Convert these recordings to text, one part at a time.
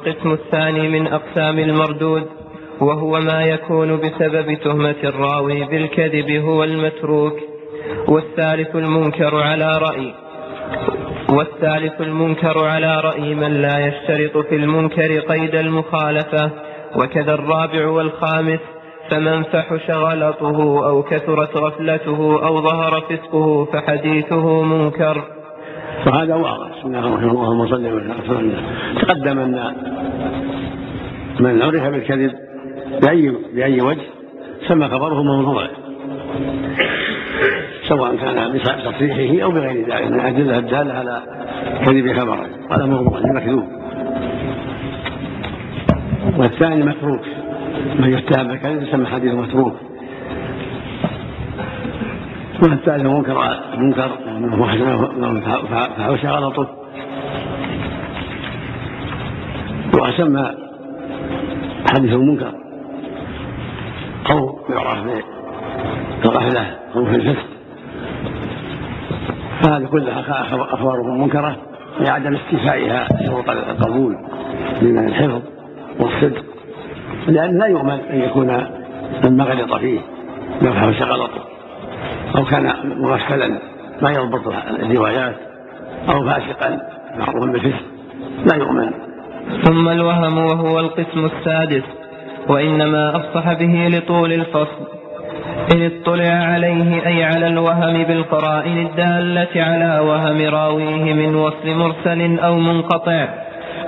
والقسم الثاني من أقسام المردود وهو ما يكون بسبب تهمة الراوي بالكذب هو المتروك والثالث المنكر على رأي. والثالث المنكر على رأي من لا يشترط في المنكر قيد المخالفة وكذا الرابع والخامس فمن فحش غلطه أو كثرت غفلته أو ظهر فسقه فحديثه منكر. وهذا واضح. بسم الله الرحمن الرحيم اللهم صل وسلم. تقدم أن من عرف بالكذب باي بأي وجه سمى خبره موضوع سواء كان بتصريحه أو بغير ذلك من الأدلة الدالة على كذب خبره. هذا موضوع مكذوب. والثاني متروك من يتهم بالكذب يسمى حديث متروك. والثالث منكر منكر فحوش غلطه وسمى حديث المنكر أو يعرف بالغفلة أو في الفسق. فهذه كلها أخباره منكرة لعدم استيفائها شروط القبول من الحفظ والصدق لأن لا يؤمن أن يكون مما غلط فيه لو غلطه أو كان مغفلا ما يضبط الروايات أو فاسقا معروفا بالفسق لا يؤمن. ثم الوهم وهو القسم السادس وإنما أفصح به لطول الفصل. إن اطلع عليه أي على الوهم بالقرائن الدالة على وهم راويه من وصل مرسل أو منقطع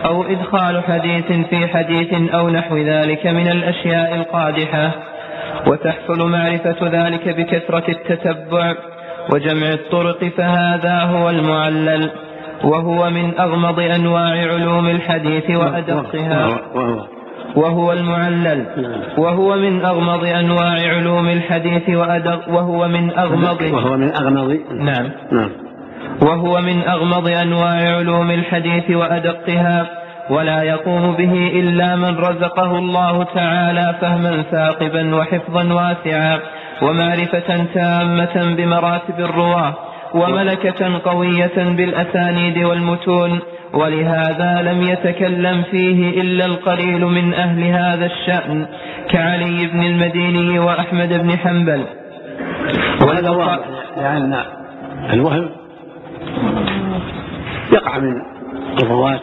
أو إدخال حديث في حديث أو نحو ذلك من الأشياء القادحة. وتحصل معرفة ذلك بكثرة التتبع وجمع الطرق فهذا هو المعلل وهو من أغمض أنواع علوم الحديث وأدقها. وهو المعلل وهو من أغمض أنواع علوم الحديث وأدق وهو من أغمض وهو من أغمض. نعم. نعم. وهو من أغمض أنواع علوم الحديث وأدقها. ولا يقوم به إلا من رزقه الله تعالى فهما ثاقبا وحفظا واسعا ومعرفة تامة بمراتب الرواة وملكة قوية بالأسانيد والمتون ولهذا لم يتكلم فيه إلا القليل من أهل هذا الشأن كعلي بن المديني وأحمد بن حنبل. وهذا واضح لأن الوهم يقع من الرواة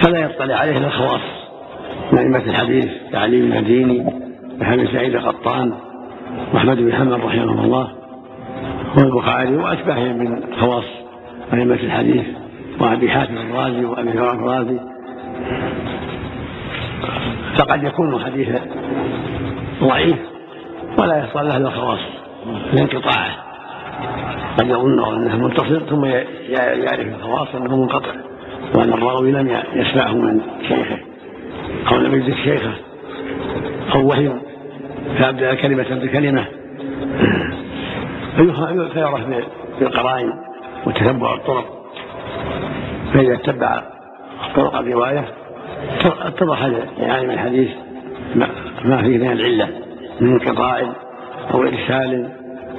فلا يطلع عليه الا الخواص من ائمه الحديث كعلي بن المديني وحمد سعيد القطان واحمد بن حنبل رحمه الله والبخاري واشباههم من خواص ائمه الحديث وأبي حاتم الرازي وأبي هريره الرازي. فقد يكون حديثا ضعيف ولا يحصل له الخواص لانقطاعه. قد يظن انه متصل ثم يعرف الخواص أنه منقطع وأن الراوي لم يسمعه من شيخه أو لم يجد شيخه أو وهم فابدا كلمة بكلمة. فيعرف بالقرائن وتتبع الطرق. فإذا اتبع طرق الرواية اتضح لعالم الحديث ما فيه من العلة من انقطاع أو إرسال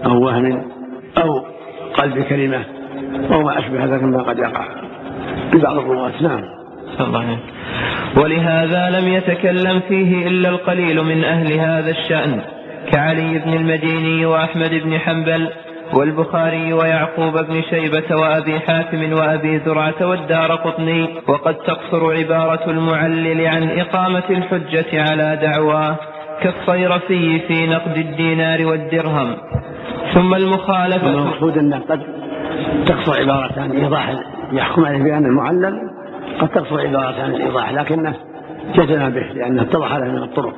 أو وهم. أو قلب كلمة أو ما أشبه ذلك مما قد يقع ببعض الرواة. نعم. الله ولهذا لم يتكلم فيه إلا القليل من أهل هذا الشأن كعلي بن المديني وأحمد بن حنبل والبخاري ويعقوب بن شيبة وأبي حاتم وأبي زرعة والدار قطني وقد تقصر عبارة المعلل عن إقامة الحجة على دعواه. كالصيرفي في نقد الدينار والدرهم. ثم المخالفة. المقصود أنه قد تقصر عبارة عن إيضاح يحكم عليه بأن المعلل قد تقصر عبارة عن الإيضاح لكنه جزم به لأنه اتضح له من الطرق.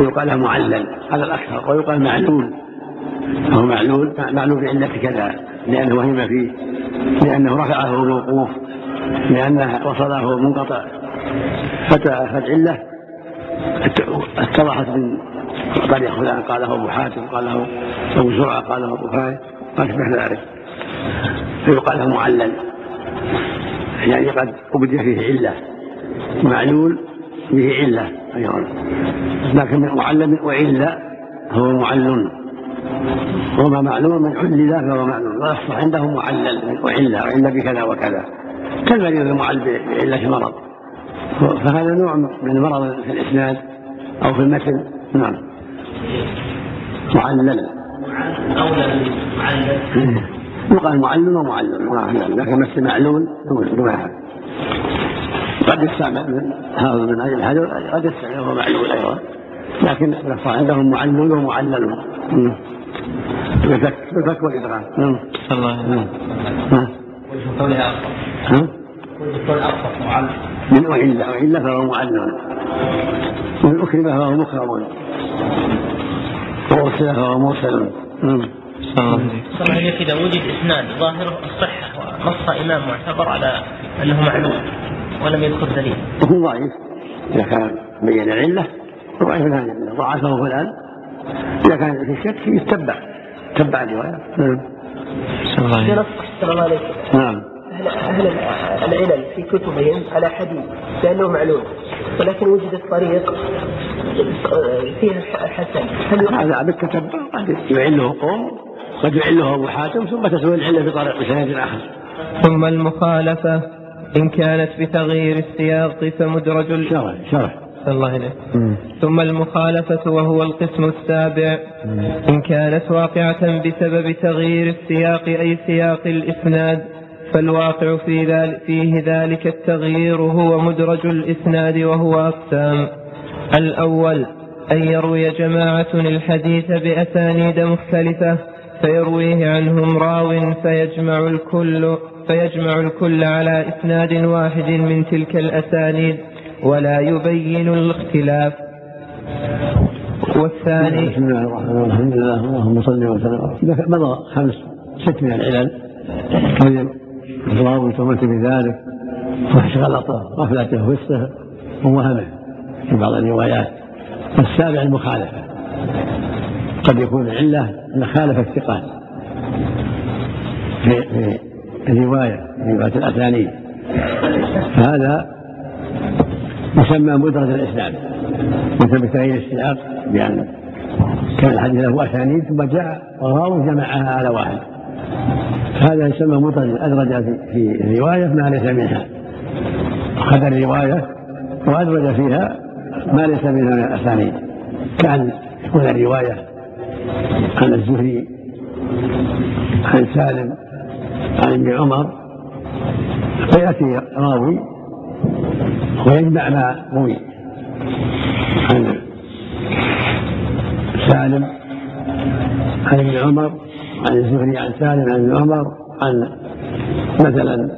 ويقال معلل هذا الأكثر. ويقال معلول. هو معلول معلول بعلة كذا لأنه وهم فيه لأنه رفعه الوقوف لأنه وصله منقطع فالعلة اتضحت من طريق فلان قاله أبو حاتم قاله أبو زرعة قاله أبو فايد ما أشبه ذلك. فيقال له معلل. يعني قد أبدي فيه علة. معلول به علة أيضا. لكن من معلم وعلة هو معلل. وما معلوم من علل فهو معلول. ويصح عنده معلل وعلة وعلة بكذا وكذا. كالمريض المعل بعلة مرض. فهذا نوع من مرض في الإسناد أو في المتن. نعم. معلل. معلل يقال معلل ومعلل لكن مثل معلول دون هذا قد يستعمل هذا من أجل هذا قد يستعمل معلول أيضا. لكن عندهم معلل ومعلل. بالفك بالفك والإدغام. نعم. الله نعم. قولها معلل. من أعلة أعلة فهو معلل ومن أكرم فهو مكرم. وأرسل فهو مرسل. صلى الله عليه إذا وجد إسناد ظاهره الصحة ونص إمام معتبر على أنه معلوم ولم يذكر دليل. يكون ضعيف. إذا كان بين العلة ضعيف الهدم ضعفه فلان إذا كان في شك يتبع تبع الرواية. نعم. صلى الله عليه نعم. أهل العلل في كتبهم على حديث لأنه معلوم. ولكن وجد الطريق فيها حسن. هذا بالتتبع قد يعله قوم قد يعله أبو حاتم ثم تسوي العلة بطريق بسند آخر. ثم المخالفة إن كانت بتغيير السياق فمدرج شرح شرح الله عليه ثم المخالفة وهو القسم السابع. إن كانت واقعة بسبب تغيير السياق أي سياق الإسناد فالواقع في ذلك فيه ذلك التغيير هو مدرج الإسناد وهو أقسام. الأول أن يروي جماعة الحديث بأسانيد مختلفة فيرويه عنهم راو فيجمع الكل فيجمع الكل على إسناد واحد من تلك الأسانيد ولا يبين الاختلاف. والثاني بسم الله الرحمن الرحيم. الحمد لله اللهم صل وسلم. مضى خمس ست من العلل. الراوي تمت بذلك غلطه غفلته وسطه ووهمه في بعض الروايات. والسابع المخالفة. قد يكون العله أن خالف الثقات. في الروايه في رواية الاسانيد فهذا يسمى مدرج الإسلام. مثل بتغيير السياق بأن كان الحديث له اسانيد ثم جاء وراوي جمعها على واحد. هذا يسمى مطلق أدرج في الرواية ما ليس منها. أخذ الرواية وأدرج فيها ما ليس منها من الأسانيد. كأن يكون الرواية عن الزهري عن سالم عن ابن عمر فيأتي راوي ويجمع ما روي عن سالم عن ابن عمر عن الزهري عن سالم عن ابن عمر عن مثلا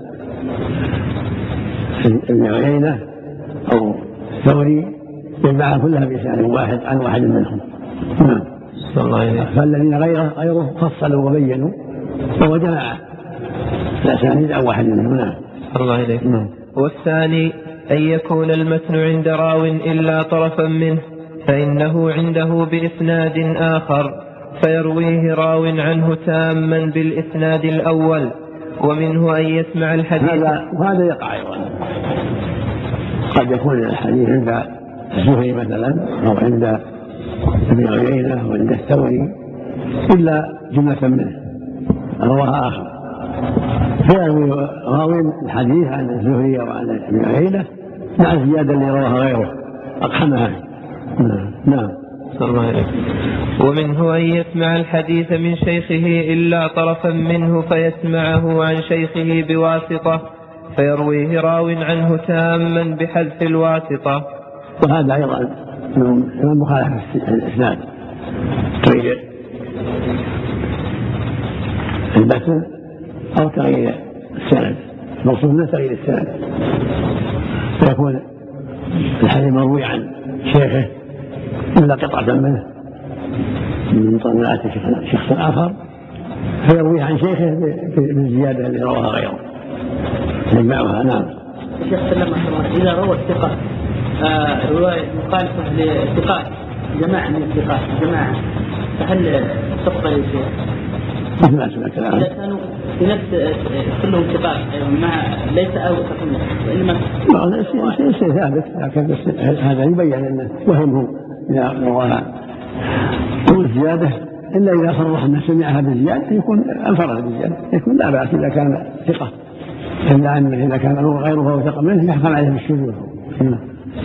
ابن عيينة أو ثوري يجمعها كلها بإسناد واحد عن واحد منهم. نعم. فالذين غيره غيره فصلوا وبينوا وهو جمع الأسانيد عن واحد منهم. نعم. الله إليك نعم. والثاني أن يكون المتن عند راو إلا طرفا منه فإنه عنده بإسناد آخر. فيرويه راو عنه تاما بالإسناد الأول ومنه أن يسمع الحديث. هذا وهذا يقع أيضا. قد يكون الحديث عند الزهري مثلا أو عند ابن عيينة أو عند الثوري إلا جملة منه. رواها آخر. فيروي راوي الحديث عن الزهري أو عن ابن عيينة مع الزيادة اللي رواها غيره. أقحمها. نعم. نعم ومنه أن يسمع الحديث من شيخه إلا طرفا منه فيسمعه عن شيخه بواسطة فيرويه راو عنه تاما بحذف الواسطة. وهذا أيضا من مخالفة الإسناد. تغيير المتن أو تغيير السند؟ المقصود منه تغيير السند؟ فيكون الحديث مروي عن شيخه إلا قطعة منه من طلعات شخص آخر فيروي عن شيخه بالزيادة اللي رواها غيره. يجمعها نعم. شيخ سلم إذا روى الثقة آه، رواية مخالفة للثقات جماعة من الثقات جماعة فهل تقبل يا شيخ؟ مثل ما سمعت الآن. إذا كانوا في نفس كلهم ثقات مع ليس أوثق منه وإنما ليس ثابت لكن هذا يبين أنه وهمه. إذا والزيادة إلا إذا صرح أنه سمعها بالزيادة يكون انفرد بالزيادة. يكون لا بأس إذا كان ثقة. إلا أنه إذا كان غيره أوثق منه يحكم عليه بالشذوذ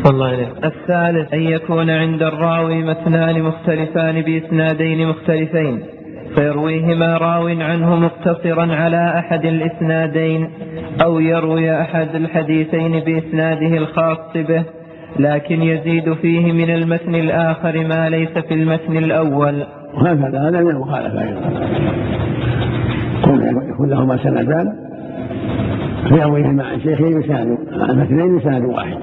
الله عليه الثالث أن يكون عند الراوي مثنان مختلفان بإسنادين مختلفين. فيرويهما راو عنه مقتصرا على أحد الإسنادين أو يروي أحد الحديثين بإسناده الخاص به. لكن يزيد فيه من المتن الآخر ما ليس في المتن الأول. وهكذا هذا من المخالفة أيضا. يكون لهما سندان. فيرويهما عن شيخين بسند عن مثنين بسند واحد.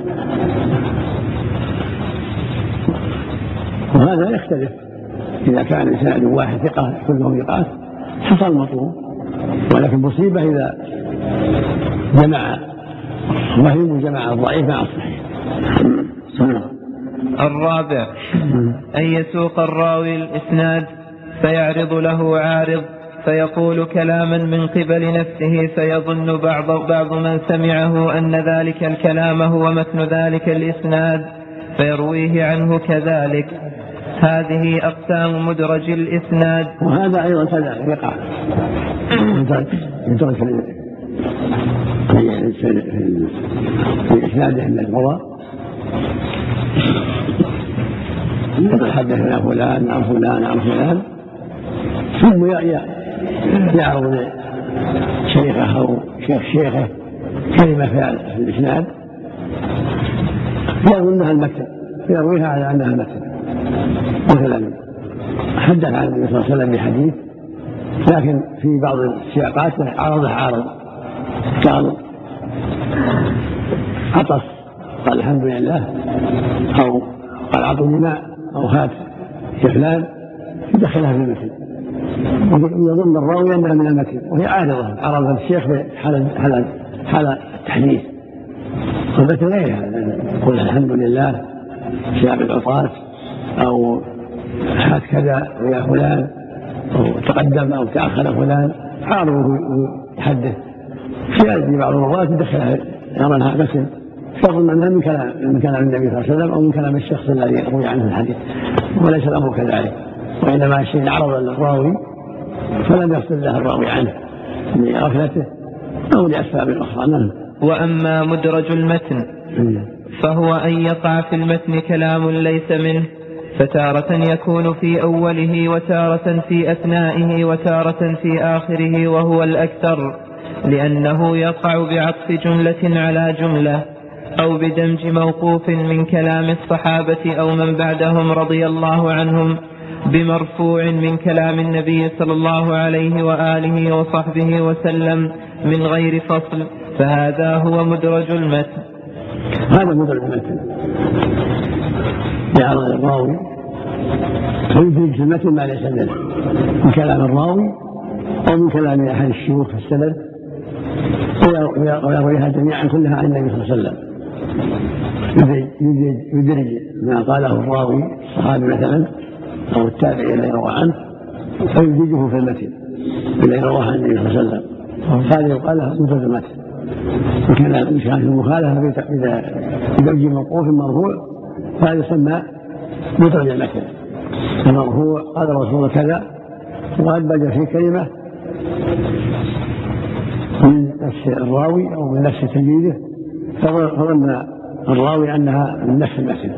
وهذا يختلف. إذا كان إسناد واحد ثقة كلهم ثقات حصل مطلوب ولكن مصيبة إذا جمع وهم جمع الضعيف مع الصحيح. الرابع. أن يسوق الراوي الإسناد فيعرض له عارض فيقول كلاما من قبل نفسه فيظن بعض, بعض من سمعه أن ذلك الكلام هو متن ذلك الإسناد فيرويه عنه كذلك. هذه أقسام مدرج الإسناد. وهذا أيضا كذلك. يقع. يدرج في إسناده من يقول حدثنا فلان عن فلان عن فلان ثم يعرض شيخه أو شيخ شيخه كلمة في الإسناد يظنها المكتب يرويها على أنها المكتب مثلا حدث عن النبي صلى الله عليه وسلم بحديث لكن في بعض السياقات عرضه عارض قال عطس. قال الحمد لله. أو قال أعطني ماء أو هات. فلان. يدخلها في المسجد. يظن الراوي أنها من المتن وهي عارضة. عرض الشيخ حال حال حال التحديث والمتن غير هذا يقول الحمد لله. شاب العطاس. أو هات كذا ويا فلان. أو تقدم أو تأخر فلان. عارضه يحدث. في بعض المرات يدخلها يرى مسلم تظن انها من كلام من كلام النبي صلى الله عليه وسلم أو من كلام الشخص الذي روي عنه الحديث. وليس الأمر كذلك. وإنما شيء عرض للراوي فلم يصل له الراوي عنه لغفلته أو لأسباب أخرى. نعم. وأما مدرج المتن فهو أن يقع في المتن كلام ليس منه فتارة يكون في أوله وتارة في أثنائه وتارة في آخره وهو الأكثر. لأنه يقع بعطف جملة على جملة أو بدمج موقوف من كلام الصحابة أو من بعدهم رضي الله عنهم بمرفوع من كلام النبي صلى الله عليه وآله وصحبه وسلم من غير فصل. فهذا هو مدرج المتن. هذا مدرج المتن. يعرض الراوي فيدرج في المتن ما ليس منه من كلام الراوي أو من كلام أحد الشيوخ في السند. ويرويها جميعا كلها عن النبي صلى الله عليه وسلم. يدرج ما قاله الراوي الصحابي مثلا أو التابعي الذي روى عنه فيدرجه في المتن الذي رواه عن النبي صلى الله عليه وسلم. هذه يقال لها مدرج المتن. وكان كان في المخالفة اذا بدرج موقوف مرفوع فهذا يسمى مدرج المتن. المرفوع قال الرسول كذا وأدبج في كلمة من نفس الراوي أو من نفس تلميذه فظن الراوي أنها من نفس المتن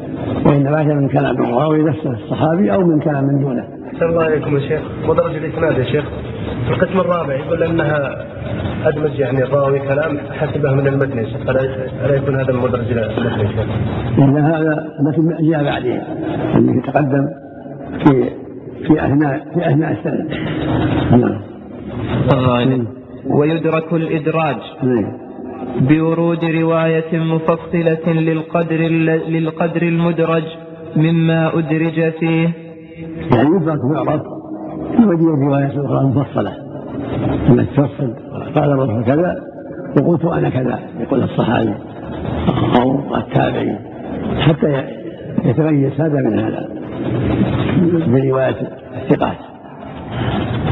وإنما هي من كلام الراوي نفسه الصحابي أو من كلام من دونه. أحسن الله عليكم يا شيخ مدرج الإسناد يا شيخ القسم الرابع يقول أنها أدمج يعني الراوي كلام حسبه من المتن يا شيخ ألا يكون هذا المدرج المتن يا شيخ؟ إن هذا المتن جاء بعدين اللي يتقدم في في أثناء في أثناء السنة. نعم. الله ويدرك الإدراج بورود رواية مفصلة للقدر للقدر المدرج مما أدرج فيه. يعني يدرك ويعرف يوجد رواية أخرى مفصلة. لما تفصل قال الرسول كذا وقلت أنا كذا. يقول الصحابي أو التابعي. حتى يتميز هذا من هذا برواية الثقات.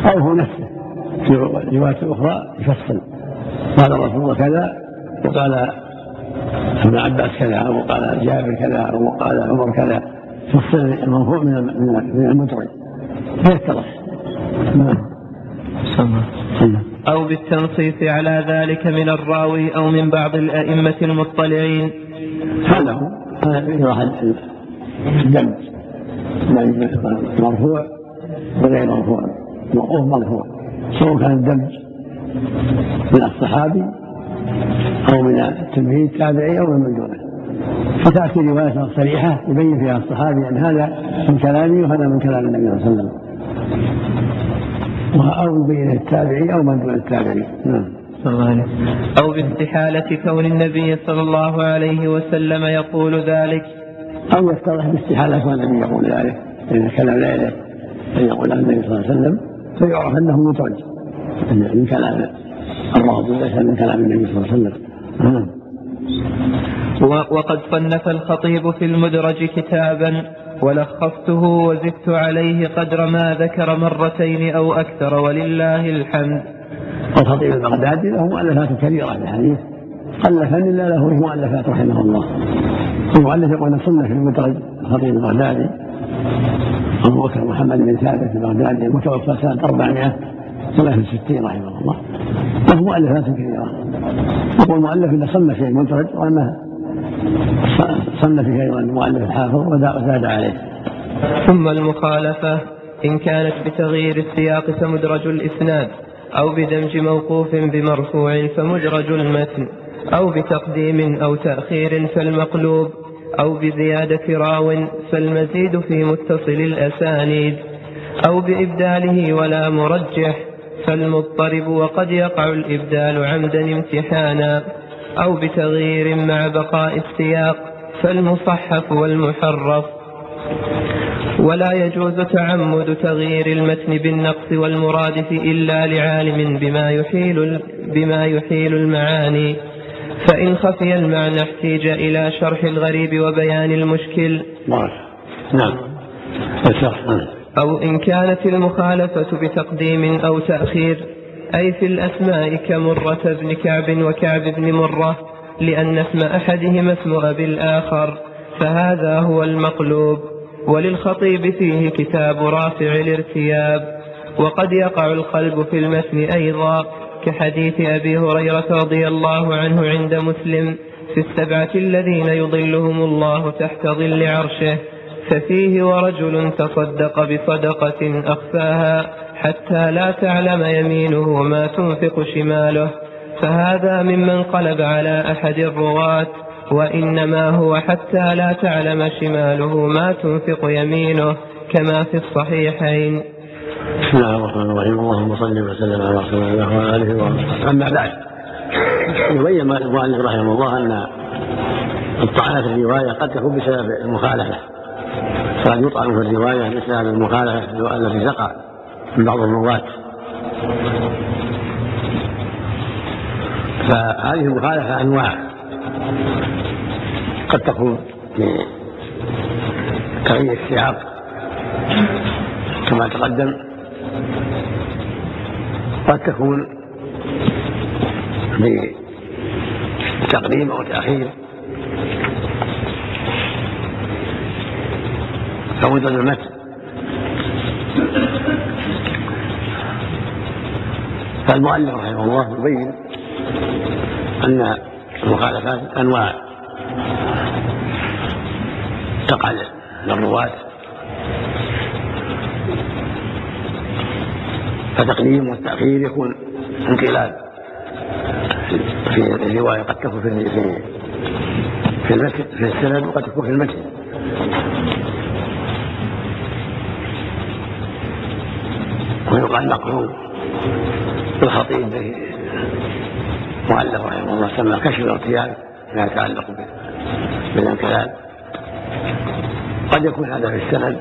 أو هو نفسه. في رواية أخرى يفصل قال الرسول كذا وقال ابن عباس كذا أو قال جابر كذا أو قال عمر كذا. فصل المرفوع من من المدرج فيتضح نعم. أو بالتنصيص على ذلك من الراوي أو من بعض الأئمة المطلعين. هذا هو. هذا الدم. مرفوع وغير مرفوع موقوف مرفوع. سواء كان الدم من الصحابي أو من التلميذ التابعي أو من دونه فتأتي رواية صريحة يبين فيها الصحابي أن هذا من كلامي وهذا من كلام النبي صلى الله عليه وسلم. أو يبين التابعي أو من دون التابعي. نعم. أو باستحالة كون النبي صلى الله عليه وسلم يقول ذلك. أو يتضح باستحالة كون النبي يقول ذلك. لأن كلام لا يليق أن يقول النبي صلى الله عليه وسلم. فيعرف أنه مترج من كلام الله ليس من كلام النبي صلى الله عليه وسلم. نعم. وقد صنف الخطيب في المدرج كتابا ولخصته وزدت عليه قدر ما ذكر مرتين أو أكثر ولله الحمد. الخطيب البغدادي له مؤلفات كثيرة في الحديث. قل فن إلا له مؤلفات رحمه الله. المؤلف يقول صنف في المدرج الخطيب البغدادي أبو بكر محمد بن ثابت البغدادي المتوفى سنة 463 رحمه الله. له مؤلفات كثيرة يقول مؤلف إذا صنف في المدرج وأنه صنف أيضا المؤلف الحافظ وزاد عليه. ثم المخالفة إن كانت بتغيير السياق فمدرج الإسناد أو بدمج موقوف بمرفوع فمدرج المتن أو بتقديم أو تأخير فالمقلوب. أو بزيادة راو فالمزيد في متصل الأسانيد. أو بإبداله ولا مرجح فالمضطرب وقد يقع الإبدال عمدا امتحانا. أو بتغيير مع بقاء السياق فالمصحف والمحرف. ولا يجوز تعمد تغيير المتن بالنقص والمرادف إلا لعالم بما يحيل بما يحيل المعاني. فإن خفي المعنى احتيج إلى شرح الغريب وبيان المشكل. نعم. أو إن كانت المخالفة بتقديم أو تأخير أي في الأسماء كمرة بن كعب وكعب بن مرة لأن اسم أحدهما اسم أبي الآخر فهذا هو المقلوب. وللخطيب فيه كتاب رافع الارتياب وقد يقع القلب في المتن أيضا. كحديث أبي هريرة رضي الله عنه عند مسلم في السبعة الذين يظلهم الله تحت ظل عرشه ففيه ورجل تصدق بصدقة أخفاها حتى لا تعلم يمينه ما تنفق شماله فهذا ممن قلب على أحد الرواة وإنما هو حتى لا تعلم شماله ما تنفق يمينه كما في الصحيحين. بسم الله الرحمن الرحيم. اللهم صل وسلم على رسول الله وعلى آله وصحبه. أما بعد يبين المؤلف رحمه الله أن الطعنه في الرواية قد تكون بسبب المخالفة. فقد يطعن في الرواية بسبب المخالفة التي تقع من بعض الرواة. فهذه المخالفة أنواع. قد تكون في تغيير السياق. كما تقدم قد تكون بتقديم أو تأخير أو المتن. فالمؤلف رحمه الله يبين أن المخالفات أنواع. تقع للرواة فتقديم والتأخير يكون انقلاب في الرواية قد تكون في في المتن في السند وقد تكون في المتن ويقال مقروب الخطيب به. معلق رحمه الله سمى كشف الارتياب ما يتعلق بالانقلاب قد يكون هذا في السند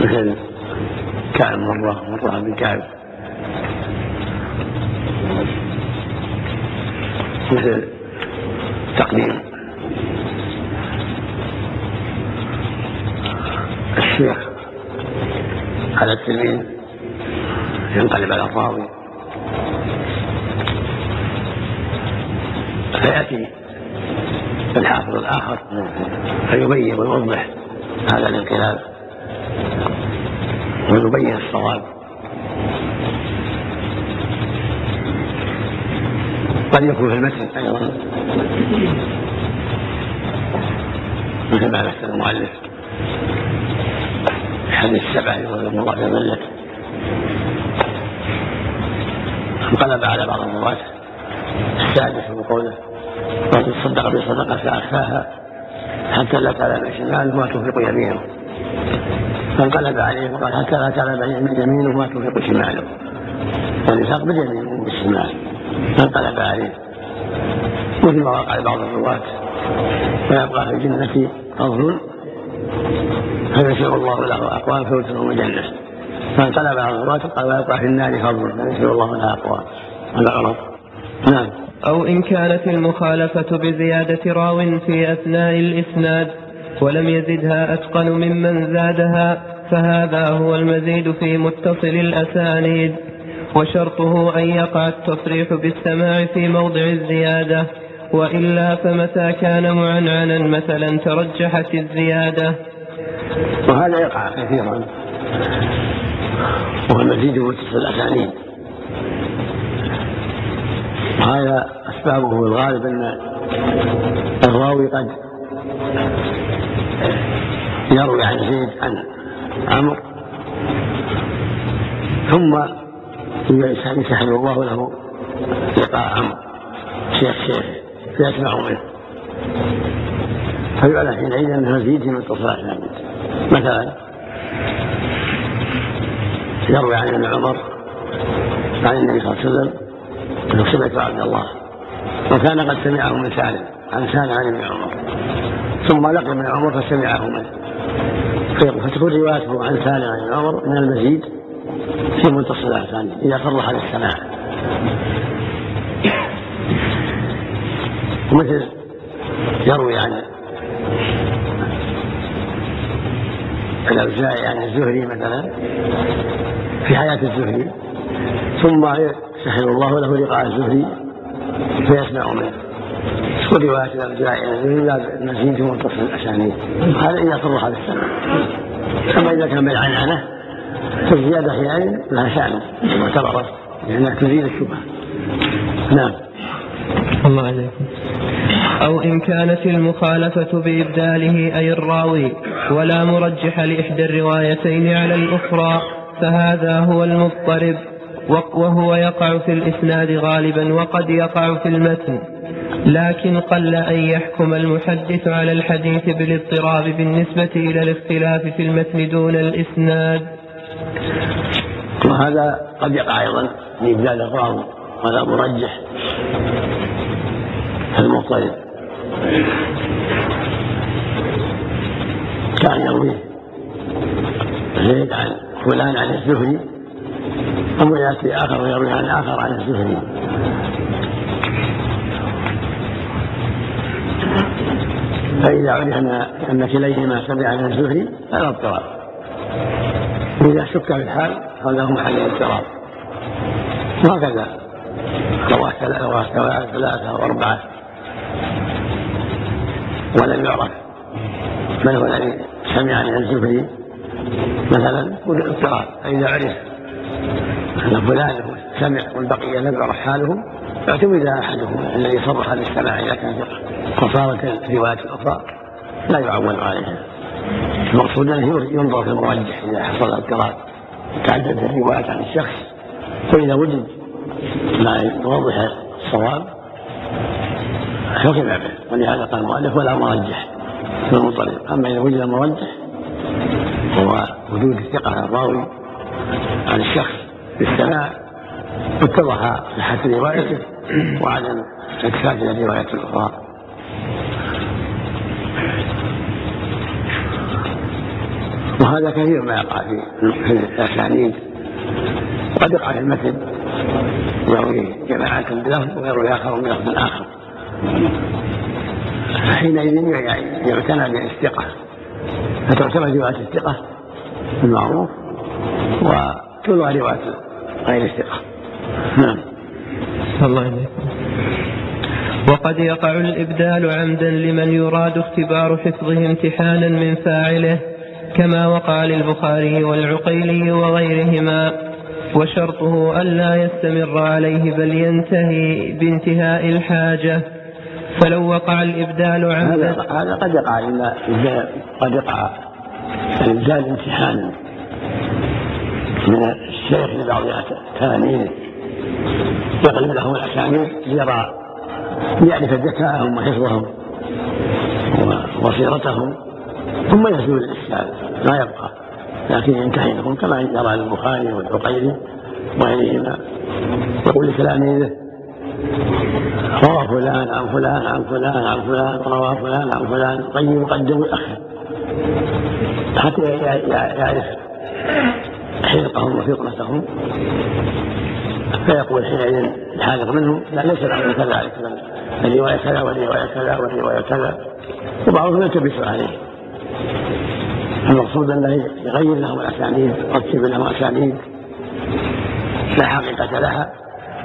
مثل كعب مرة مرة بن كعب مثل تقديم. الشيخ على التلميذ ينقلب على الراوي. فيأتي الحافظ الآخر فيبين ويوضح هذا الانقلاب. ونبين الصواب؟ قد يكون في المسجد. أيضا مثل ما مثل المؤلف. حديث السبع يظلم الله في ظلته انقلب على بعض المرات السادس من قوله وتصدق بصدقة فأخفاها حتى لا تعلم شماله ما تنفق يمينه. فانقلب عليه وقال لا تعلم يمينه ما تنفق شماله. والنفاق باليمين بالشمال فانقلب عليه. مثل ما وقع لبعض الرواة. ويبقى في الجنة فضل فيسر الله له أقوام فيدخلهم الجنة فانقلب على الرواة قال ويبقى في النار فضل فيسر الله له أقوام. هذا غلط. نعم. أو إن كانت المخالفة بزيادة راو في أثناء الإسناد. ولم يزدها أتقن ممن زادها فهذا هو المزيد في متصل الأسانيد. وشرطه أن يقع التصريح بالسماع في موضع الزيادة. وإلا فمتى كان معنعنا مثلا ترجحت الزيادة؟ وهذا يقع كثيرا. وهو المزيد متصل الأسانيد. وهذا أسبابه الغالب أن الراوي قد يروي عن زيد عن عمرو. ثم يسهل الله له لقاء عمرو. شيخ شيخ فيسمع منه. فيعلم حينئذ انه مزيد من ثابت مثلا يروي عن ابن عمر عن النبي صلى الله عليه وسلم أنه سمعت عبد الله وكان قد سمعه من سالم عن سالم عن ابن عمر. ثم لقي ابن عمر فسمعه منه. فتكون روايته عن سالم عن ابن عمر من المزيد في منتصف الثاني إذا صرح بالسماع ومثل يروي عن الأوزاعي عن الزهري مثلا في حياة الزهري ثم يسهل الله له لقاء الزهري فيسمع منه. تكون رواية الأوزاعي عن الزهري المزيد منتصف الأسانيد. هذا إذا صرح بالسماع أما إذا كان بالعنعنة فالزيادة حينئذ لها شأن معتبرة لأنها تزيد الشبهة. نعم. الله عليكم. أو إن كانت المخالفة بإبداله أي الراوي ولا مرجح لإحدى الروايتين على الأخرى فهذا هو المضطرب. وهو يقع في الإسناد غالبا وقد يقع في المتن. لكن قل أن يحكم المحدث على الحديث بالاضطراب بالنسبة إلى الاختلاف في المتن دون الإسناد. وهذا قد يقع أيضا في إبدال الراوي ولا مرجح المضطرب كان يروي زيد عن فلان عن الزهري ثم يأتي آخر ويروي عن آخر عن الزهري. فإذا عرف أن كليهما سمع عن الزهري فلا اضطراب. وإذا شك في الحال هو محل الاضطراب. وهكذا. رواه ثلاثة وأربعة ولم يعرف. من هو الذي سمع عن الزهري مثلا اضطراب. فإذا عرف أن فلان سمع والبقية لم يعرف حالهم اعتمد أحدهم الذي صرح بالسماع إذا كان ثقة وصارت الروايات الأخرى لا يعول عليها. المقصود أنه ينظر في المرجح إذا حصل اضطراب تعددت الروايات عن الشخص فإذا وجد ما يوضح الصواب حكم به. ولهذا قال المؤلف ولا مرجح في المنطلق أما إذا وجد مرجح هو وجود الثقه الراوي عن الشخص بالسماع اتضح صحه روايته وعدم إلى الروايات الأخرى. وهذا كثير ما يقع في الأسانيد. قد يقع في المتن يروي جماعة بلفظ ويروي آخر بلفظ آخر. فحينئذ يعتنى بالثقة. فتعتمد رواية الثقة المعروف وتلغى رواية غير الثقة. نعم. الله عليكم وقد يقع الإبدال عمدا لمن يراد اختبار حفظه امتحانا من فاعله كما وقع للبخاري والعقيلي وغيرهما وشرطه ألا يستمر عليه بل ينتهي بانتهاء الحاجة. فلو وقع الإبدال عمدا هذا قد يقع قد يقع الإبدال امتحانا. من الشيخ لبعض تلاميذه يقلب لهم الأسانيد ليرى ليعرف ذكاءهم وحفظهم وبصيرتهم ثم يزول الإشكال لا يبقى لكن ينتهي لهم كما يرى البخاري والعقيلي وغيرهما. يقول لتلاميذه روى فلان عن فلان عن فلان عن فلان روى فلان عن فلان قيم يقدم ويأخر حتى يعرف. حلقهم وفطنتهم فيقول حينئذ الحاذق منه لا ليس الامر كذلك الرواية كذا والرواية كذا والرواية كذا. وبعضهم يلتبس عليه. المقصود أنه يغير لهم الأسانيد يرتب لهم اسانيد لا حقيقة لها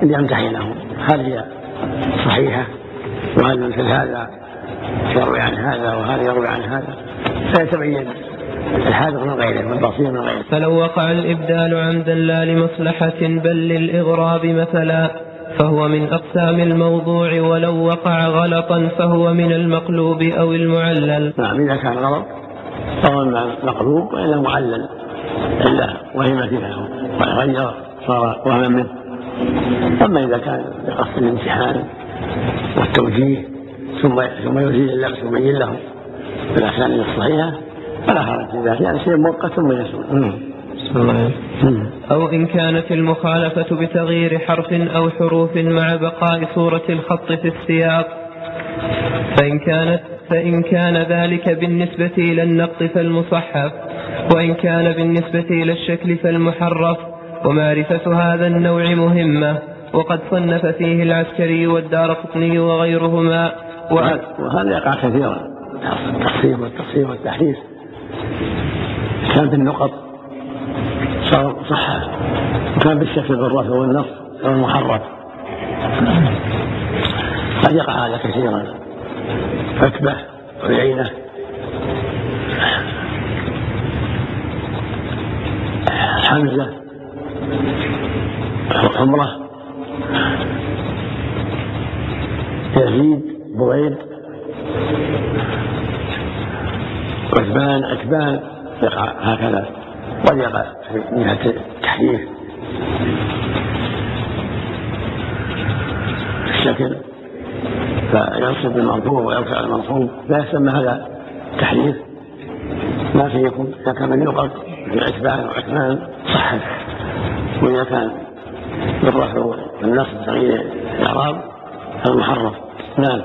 ليمتحنهم هل هي صحيحة؟ وهل مثل هذا يروي عن هذا وهذا يروي عن هذا؟ فيتبين. الحاذق من غيره والبصير من غيره. فلو وقع الإبدال عمدا لا لمصلحة بل للإغراب مثلا فهو من أقسام الموضوع ولو وقع غلطا فهو من المقلوب أو المعلل. نعم إذا كان غلط فهو من المقلوب وإلا معلل إلا وهم فيها وغير صار وهما منه. أما إذا كان بقصد الامتحان والتوجيه ثم ثم يزيل اللبس ويبين له بالأحسان الصحيحة فلا حرج. في ذلك يعني شيء مؤقت ثم يزول أو إن كانت المخالفة بتغيير حرف أو حروف مع بقاء صورة الخط في السياق فإن كانت فإن كان ذلك بالنسبة إلى النقط فالمصحف وإن كان بالنسبة إلى الشكل فالمحرف ومعرفة هذا النوع مهمة وقد صنف فيه العسكري والدار قطني وغيرهما. وهذا يقع كثيرا. التقسيم والتصحيح والتحريف كان بالنقط صار صح. وكان بالشكل بالرفع والنص صار محرف قد يقع هذا كثيرا. عتبة وعينة حمزة. حمرة. يزيد بويد عثمان عتبان. يقع هكذا. قد يقع في جهة التحريف الشكل فينصب المرفوع ويرفع المنصوب لا يسمى هذا تحريف لكن يكون. إذا كان من في عتبان وعثمان صحت وإذا كان بالرفع والنصب تغيير الإعراب فالمحرف نعم.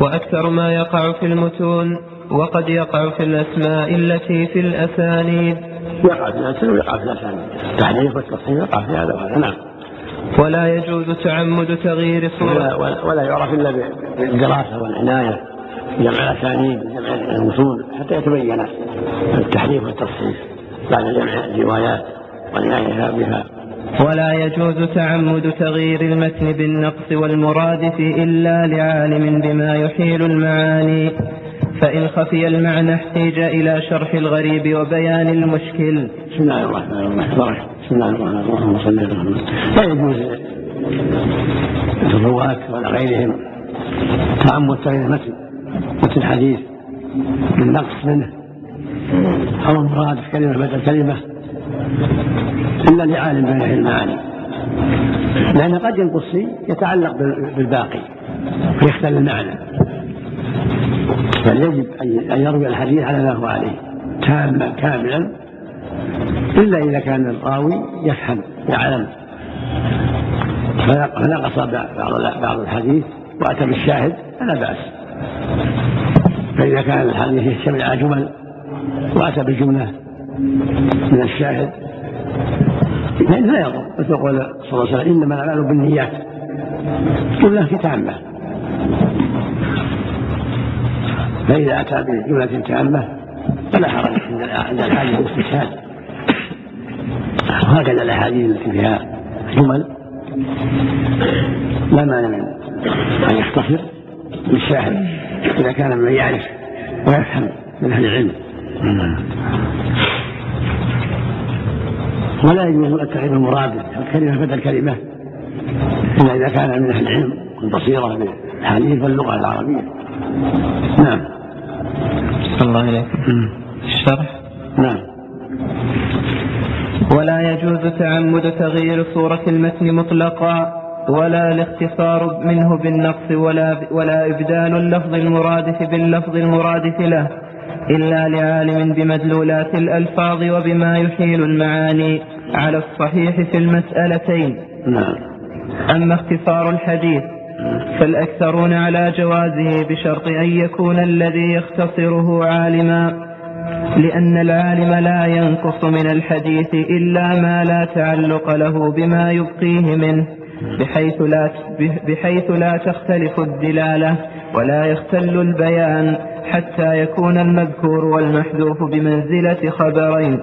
وأكثر ما يقع في المتون وقد يقع في الأسماء التي في الأسانيد. يقع في الأسانيد ويقع في الأسانيد. التحريف والتصحيح يقع في هذا وهذا نعم. ولا يجوز تعمد تغيير صورة ولا, ولا يعرف إلا بالدراسة والعناية جمع الأسانيد جمع المتون حتى يتبين التحريف والتصحيح بعد جمع الروايات والعناية بها. ولا يجوز تعمد تغيير المتن بالنقص والمرادف إلا لعالم بما يحيل المعاني. فإن خفي المعنى احتيج إلى شرح الغريب وبيان المشكل. بسم الله الرحمن الرحيم. بسم الله الرحمن الرحيم. صل على محمد. لا يجوز الرواة ولا غيرهم. تعمد تغيير المتن متن الحديث بالنقص منه. أو المراد في كلمة بدل كلمة. إلا لعالم بين المعاني. لأن قد ينقص يتعلق بالباقي. ويختل المعنى. بل يجب أن يروي الحديث على ما هو عليه تاما كاملا إلا إذا كان الراوي يفهم يعلم فنقص بعض بعض الحديث وأتى بالشاهد فلا بأس. فإذا كان الحديث يشتمل على جمل وأتى بجملة من الشاهد فإن لا يضر. مثل قول صلى الله عليه وسلم إنما الأعمال بالنيات جملة في تامة. فإذا أتى بجملة تامة فلا حرج عند الحاجة الاستشهاد. وهكذا الأحاديث التي فيها جمل لا مانع من أن يختصر بالشاهد إذا كان من يعرف ويفهم من أهل العلم. ولا يجوز التخذ المرادف الكلمة بدل كلمة إلا إذا كان من أهل العلم والبصيرة بالحديث واللغة العربية. نعم. الله إليك الشرح نعم. ولا يجوز تعمد تغيير صورة المتن مطلقا ولا الاختصار منه بالنقص ولا ولا إبدال اللفظ المرادف باللفظ المرادف له إلا لعالم بمدلولات الألفاظ وبما يحيل المعاني على الصحيح في المسألتين. نعم. أما اختصار الحديث فالأكثرون على جوازه بشرط أن يكون الذي يختصره عالما لأن العالم لا ينقص من الحديث إلا ما لا تعلق له بما يبقيه منه بحيث لا, بحيث لا تختلف الدلالة ولا يختل البيان حتى يكون المذكور والمحذوف بمنزلة خبرين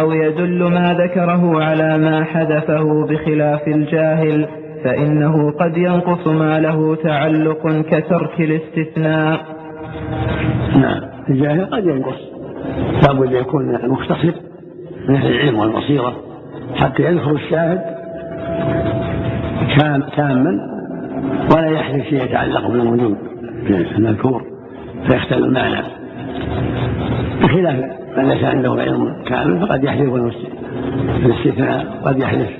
أو يدل ما ذكره على ما حذفه بخلاف الجاهل. فإنه قد ينقص ما له تعلق كترك الاستثناء. نعم. الجاهل قد ينقص. لابد يكون المختصر من أهل العلم والبصيرة حتى يذكر الشاهد تاما ولا يحدث شيء يتعلق بالوجود المذكور فيختل المعنى. بخلاف من ليس عنده علم كامل فقد يحذف الاستثناء قد يحذف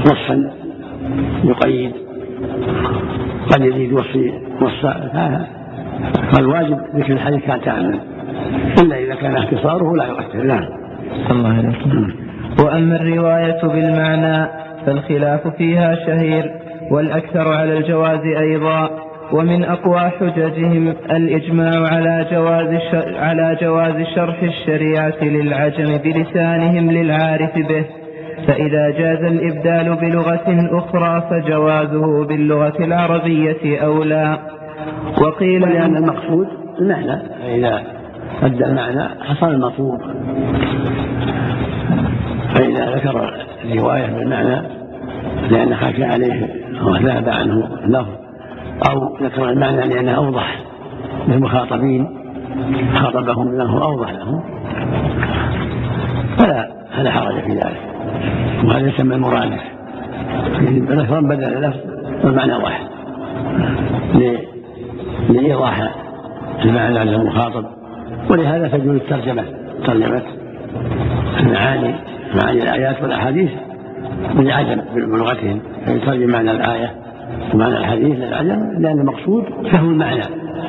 وصفا يقيد قد يزيد وصف وصفا فالواجب ذكر الحديث كان تاما إلا إذا كان اختصاره لا يؤثر. نعم الله عليك وأما الرواية بالمعنى فالخلاف فيها شهير والأكثر على الجواز أيضا. ومن أقوى حججهم الإجماع على جواز على جواز شرح الشريعة للعجم بلسانهم للعارف به. فإذا جاز الإبدال بلغة أخرى فجوازه باللغة العربية أولى. وقيل لأن المقصود المعنى فإذا أدى المعنى حصل المطلوب. فإذا ذكر الرواية بالمعنى لأن خشى عليه وذهب عنه اللفظ أو ذكر المعنى لأنه أوضح للمخاطبين خاطبهم بأنه أوضح لهم فلا فلا حرج في ذلك. وهذا يسمى المرادف لفظا بدل اللفظ والمعنى واحد. لإيضاح المعنى للمخاطب ولهذا تجوز الترجمة. ترجمة المعاني معاني الآيات والأحاديث بالعجم بلغتهم. فيترجم معنى الآية ومعنى الحديث للعجم لأن المقصود فهم المعنى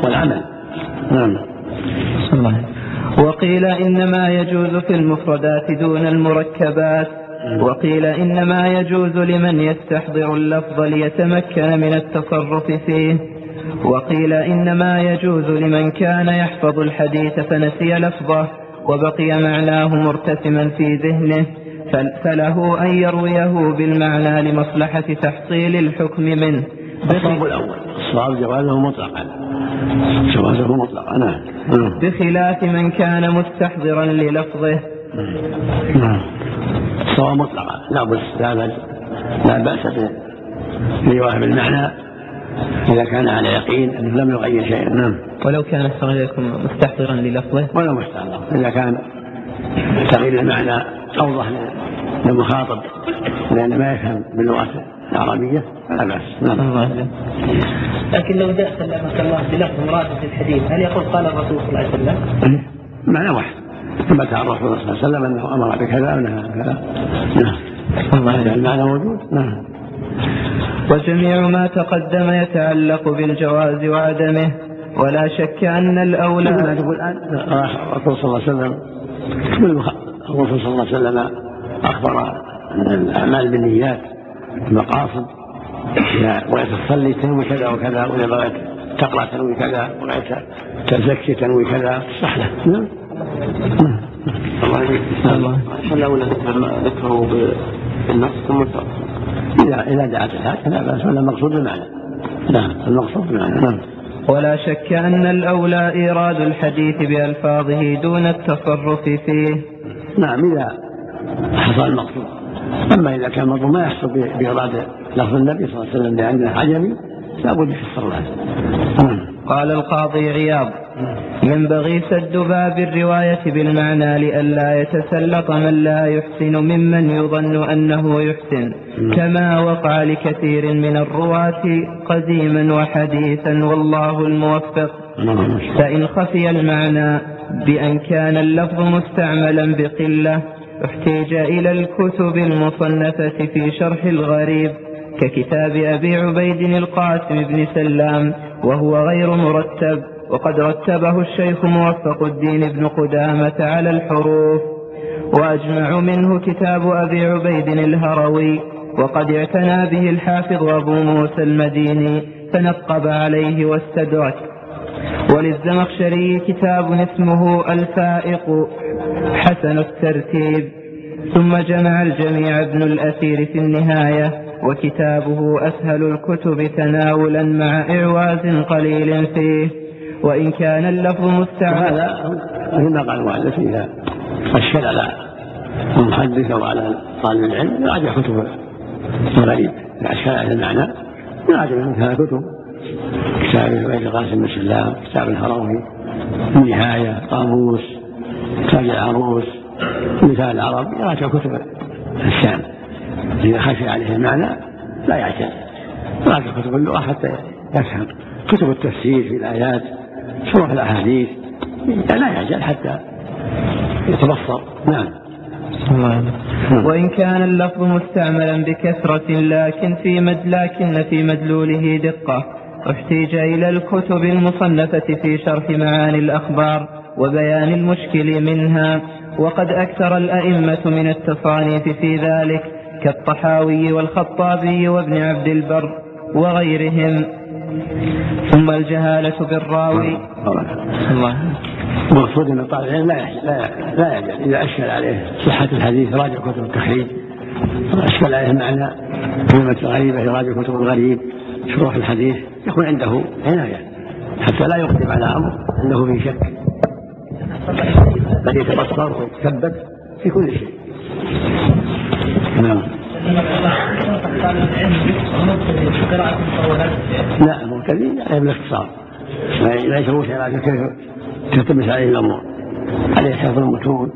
والعمل. نعم. وقيل إنما يجوز في المفردات دون المركبات. وقيل إنما يجوز لمن يستحضر اللفظ ليتمكن من التصرف فيه. وقيل إنما يجوز لمن كان يحفظ الحديث فنسي لفظه وبقي معناه مرتسما في ذهنه فله أن يرويه بالمعنى لمصلحة تحصيل الحكم منه. الصواب الأول. الصواب جوازه مطلقا. جوازه مطلقا. نعم. بخلاف من كان مستحضرا للفظه. نعم. الصواب مطلقا. لا بس لا لا بأس برواية بالمعنى إذا كان على يقين أنه لم يغير شيئا نعم. ولو كان عليكم مستحضرا للفظه؟ ولا مستحضرا. إذا كان تغيير المعنى أوضح للمخاطب لأن ما يفهم باللغة العربية فلا بأس. نعم. لكن لو جاء سلمك الله بلفظ مراد في الحديث هل يقول قال الرسول صلى الله عليه وسلم؟ إيه، معنى واحد. ثبت عن الرسول صلى الله عليه وسلم أنه أمر بكذا ونهى عن كذا. نعم. الله المعنى موجود؟ نعم. وجميع ما تقدم يتعلق بالجواز وعدمه ولا شك أن الأولى الان الرسول صلى الله عليه وسلم الرسول صلى الله عليه وسلم أخبر ان الأعمال بالنيات المقاصد إذا بغيت تصلي تنوي كذا وكذا وإذا بغيت تقرأ تنوي كذا بغيت تزكي تنوي كذا صح له. نعم. الله صلى ولا ذكره بالنص ثم إذا إذا دعت الحاجة لا بأس ولا المقصود بالمعنى نعم المقصود بالمعنى نعم ولا شك أن الأولى إيراد الحديث بألفاظه دون التصرف فيه. نعم إذا حصل المقصود. أما إذا كان الموضوع ما يحصل بإرادة لفظ النبي صلى الله عليه وسلم لأنه عجمي لابد يفسر له قال القاضي عياض ينبغي سد باب الرواية بالمعنى لئلا يتسلط من لا يحسن ممن يظن أنه يحسن كما وقع لكثير من الرواة قديما وحديثا والله الموفق. فإن خفي المعنى بأن كان اللفظ مستعملا بقلة احتيج إلى الكتب المصنفة في شرح الغريب. ككتاب أبي عبيد القاسم بن سلام وهو غير مرتب وقد رتبه الشيخ موفق الدين بن قدامة على الحروف. وأجمع منه كتاب أبي عبيد الهروي وقد اعتنى به الحافظ أبو موسى المديني فنقب عليه واستدرك. وللزمخشري كتاب اسمه الفائق حسن الترتيب. ثم جمع الجميع ابن الأثير في النهاية. وكتابه أسهل الكتب تناولا مع إعواز قليل فيه. وإن كان اللفظ مستعمل هذا مثل ما قال المؤلف إذا أشكل على المحدث أو على طالب العلم يراجع كتب الغريب. أشكل على المعنى يراجع مثل هذا الكتب كتاب عبيد القاسم بن سلام كتاب الهروي النهاية قاموس تاج العروس مثال العرب يراجع كتب الشام. إذا خشي عليه المعنى لا يعجل يراجع كتب اللغة حتى يفهم. كتب التفسير في الآيات شرح الأحاديث لا يعجل حتى يتبصر. نعم. وإن كان اللفظ مستعملا بكثرة لكن في مد لكن في مدلوله دقة احتيج إلى الكتب المصنفة في شرح معاني الأخبار وبيان المشكل منها وقد أكثر الأئمة من التصانيف في ذلك كالطحاوي والخطابي وابن عبد البر وغيرهم. ثم الجهالة بالراوي. الله. المقصود إن طالب العلم لا لا لا إذا أشكل عليه صحة الحديث راجع كتب التخريج أشكل عليه المعنى كلمة الغريبة يراجع كتب الغريب شروح الحديث يكون عنده عناية. حتى لا يقدم على أمر انه في شك. بل يتبصر ويتثبت في كل شيء. نعم. لا المبتدئ عليه بالاختصار لا لكن كيف تلتبس عليه الأمور؟ عليه حفظ المتون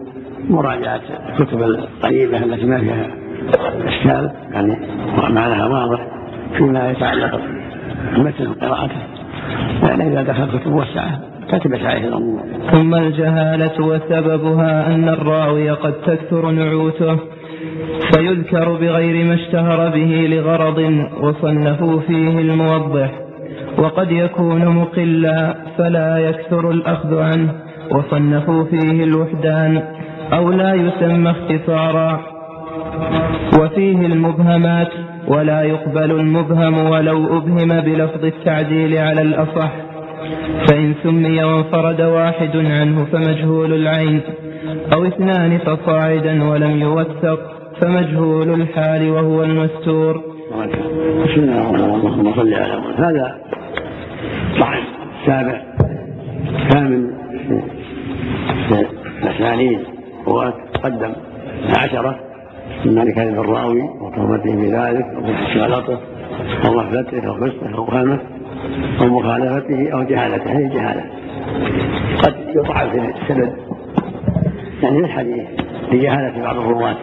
مراجعة الكتب القريبه التي ما فيها إشكال يعني معناها واضح فيما يتعلق بمثل قراءته. لأن إذا دخل كتب وسعه تلتبس عليه الأمور. ثم الجهالة وسببها أن الراوي قد تكثر نعوته. فيذكر بغير ما اشتهر به لغرض وصنفوا فيه الموضح وقد يكون مقلا فلا يكثر الأخذ عنه وصنفوا فيه الوحدان أو لا يسمى اختصارا. وفيه المبهمات ولا يقبل المبهم ولو أبهم بلفظ التعديل على الأصح. فإن سمي وانفرد واحد عنه فمجهول العين أو اثنان فصاعدا ولم يوثق. فمجهول الحال وهو المستور. بسم الله الرحمن الرحيم اللهم صل على محمد هذا طعن سابع في الاسانيد وقدم عشرة من كان الراوي وتهمته بذلك غلطه أو غفلته أو فسقه أو خامه أو مخالفته أو جهالته. هي جهالة. قد يطعن في السند. يعني في الحديث. لجهاله بعض الرواة.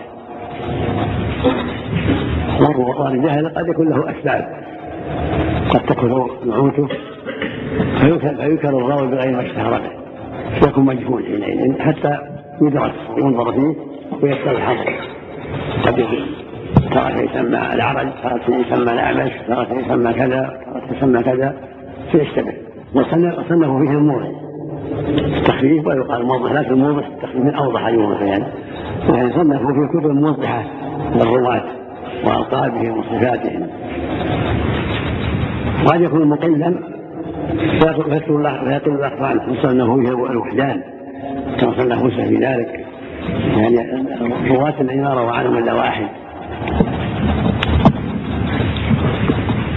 والجهل قد يكون له أسباب. قد تكون نعوته فينكر الراوي بغير ما اشتهر به. فيكون مجهول حينئذ حتى يدرس وينظر فيه ويكثر الحظر قد ترى يسمى العرج ترى يسمى الأعمش ترى يسمى كذا ترى يسمى كذا. فيشتبه. وصنفوا فيه الموضح التخفيف ويقال موضح لكن الموضح التخفيف من أوضح يوضح يعني. يعني صنفوا في كتب موضحة للرواة وألقابهم وصفاتهم. وقد يكون مقلا فيطلب الأخبار عنه مصنفه فيه الوحدان كما صنف موسى في ذلك. يعني رواة العمارة وعنهم إلا واحد.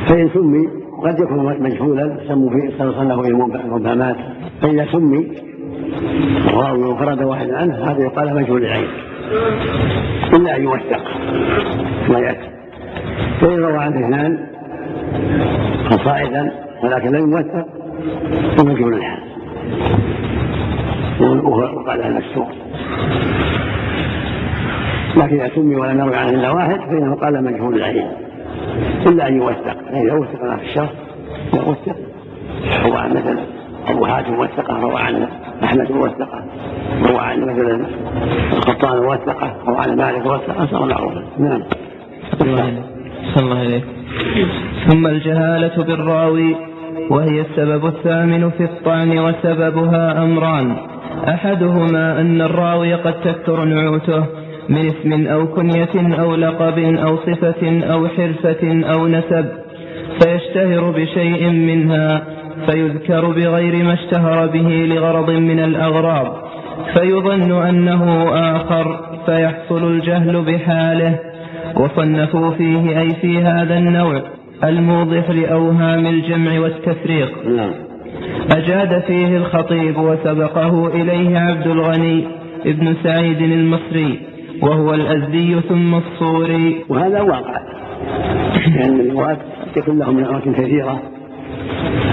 فإن سمي قد يكون مجهولا سموا فيه صنفه فيه المبهمات فإذا سمي الراوي وفرد واحد عنه هذا يقال مجهول العين. إلا أن يوثق ما يأتي. فإن روى عنه اثنان فصاعدا ولكن لم يوثق ومجهول الحال وقال المستور لكن إذا سمي ولم يروي عنه إلا واحد فإنه قال مجهول العين. إلا أن يوثق. فإذا وثق في الشرط يوثق روى عن مثلا أبو حاتم وثقه روى عن أحمد وثقه روى عن مثلا القطان وثقه روى عن مالك وثقه صار معروفا نعم. الله عليك ثم الجهالة بالراوي وهي السبب الثامن في الطعن وسببها أمران. أحدهما أن الراوي قد تكثر نعوته من اسم أو كنية أو لقب أو صفة أو حرفة أو نسب فيشتهر بشيء منها فيذكر بغير ما اشتهر به لغرض من الأغراض فيظن أنه آخر فيحصل الجهل بحاله وصنفوا فيه أي في هذا النوع الموضح لأوهام الجمع والتفريق نعم. أجاد فيه الخطيب وسبقه إليه عبد الغني ابن سعيد المصري وهو الأزدي ثم الصوري. وهذا واقع. لأن الرواة يكون لهم أماكن كثيرة.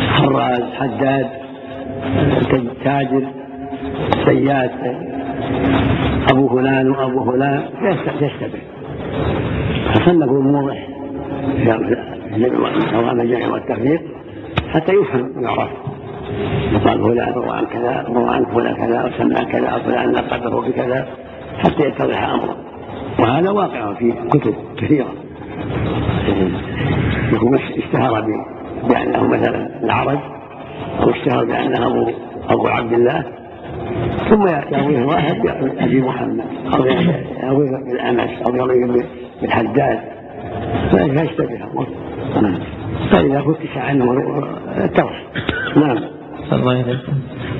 حراز حداد تاجر سياد أبو فلان وأبو فلان. يشتبه فصنفوا الموضح في أوام الجمع والتفريق. حتى يفهم ويعرف يقال فلان روى عن كذا روى عن فلان كذا أو سمع كذا أو فلان لقبه بكذا. حتى يتضح أمره. وهذا واقع في كتب كثيرة. يكون اشتهر بأنه مثلا العرج أو اشتهر بأنه أبو أبو عبد الله. ثم يرويه واحد بأبي محمد أو يرويه بالأمس أو يرويه بالحداد فيشتبه فإذا فتش عنه ترك نعم.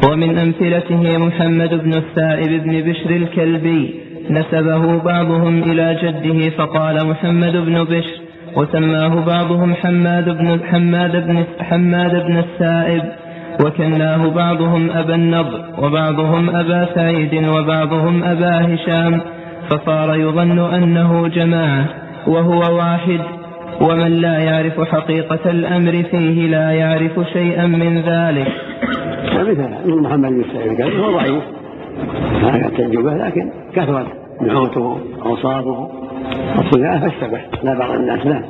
ومن أمثلته محمد بن السائب بن بشر الكلبي نسبه بعضهم إلى جده فقال محمد بن بشر وسماه بعضهم حماد بن حماد بن حماد بن السائب وكناه بعضهم أبا النضر وبعضهم أبا سعيد وبعضهم أبا هشام فصار يظن أنه جماعة وهو واحد. ومن لا يعرف حقيقة الأمر فيه لا يعرف شيئا من ذلك. مثل محمد بن سعيد قال هو ضعيف. ما يحتج به لكن كثرت نعوته أوصافه. وصفاته فاشتبه. لا بعض الناس لا.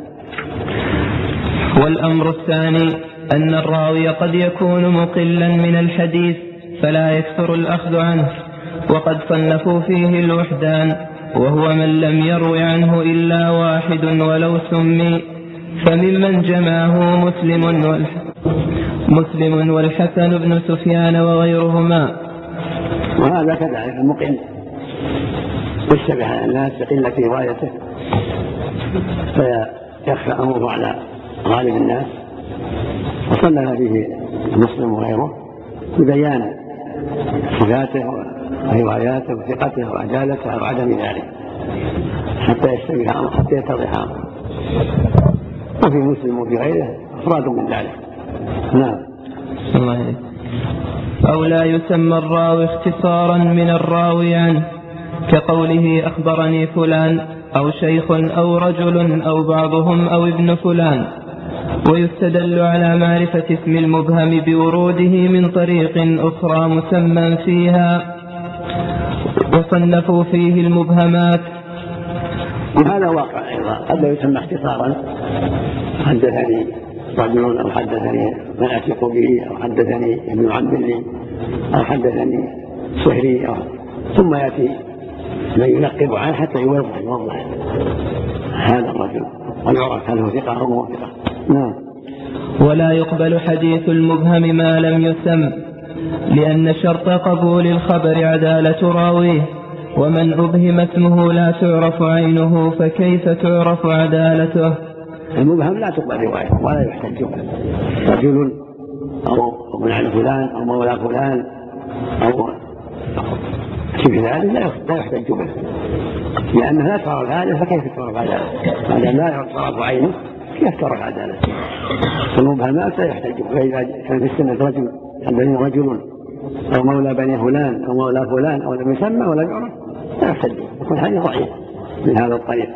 والأمر الثاني أن الراوي قد يكون مقلا من الحديث فلا يكثر الأخذ عنه. وقد صنفوا فيه الوحدان. وهو من لم يروي عنه إلا واحد ولو سمي فممن جمعه مسلم مسلم والحسن بن سفيان وغيرهما. وهذا كذلك المقل يشتبه على الناس بقلة روايته. فيخفى أمره على غالب الناس. وصلى به مسلم وغيره ببيان صفاته ورواياته وثقته وعدالته أو عدم ذلك حتى يشتبه امره حتى يتضح امره وفي مسلم وفي غيره أفراد من ذلك. نعم. الله أو لا يسمى الراوي اختصارا من الراوي عنه كقوله أخبرني فلان أو شيخ أو رجل أو بعضهم أو ابن فلان. ويستدل على معرفة اسم المبهم بوروده من طريق أخرى مسمى فيها وصنفوا فيه المبهمات. وهذا واقع أيضا. قد لا يسمى اختصارا. حدثني رجل أو حدثني من أثق به أو حدثني ابن عبد لي أو حدثني سهري أو ثم يأتي من ينقب عنه حتى يوضح. يوضح هذا الرجل. ويعرف هل هو ثقة أو هو ثقة. نعم. ولا يقبل حديث المبهم ما لم يسم لأن شرط قبول الخبر عدالة راويه ومن أبهم اسمه لا تعرف عينه فكيف تعرف عدالته؟ المبهم لا تقبل روايته ولا يحتج رجل أو ابن فلان أو مولى فلان أو في ذلك لا يحتج به لأنه لا تعرف عدالة فكيف تعرف عدالة ما دام لا تعرف عينه كيف تعرف عدالة المبهمات لا يحتج فإذا كان في السنة رجل بني رجل أو مولى بني فلان أو مولى فلان أو لم يسمى ولا يعرف. لا يحتج يكون حديث ضعيف من هذا الطريق.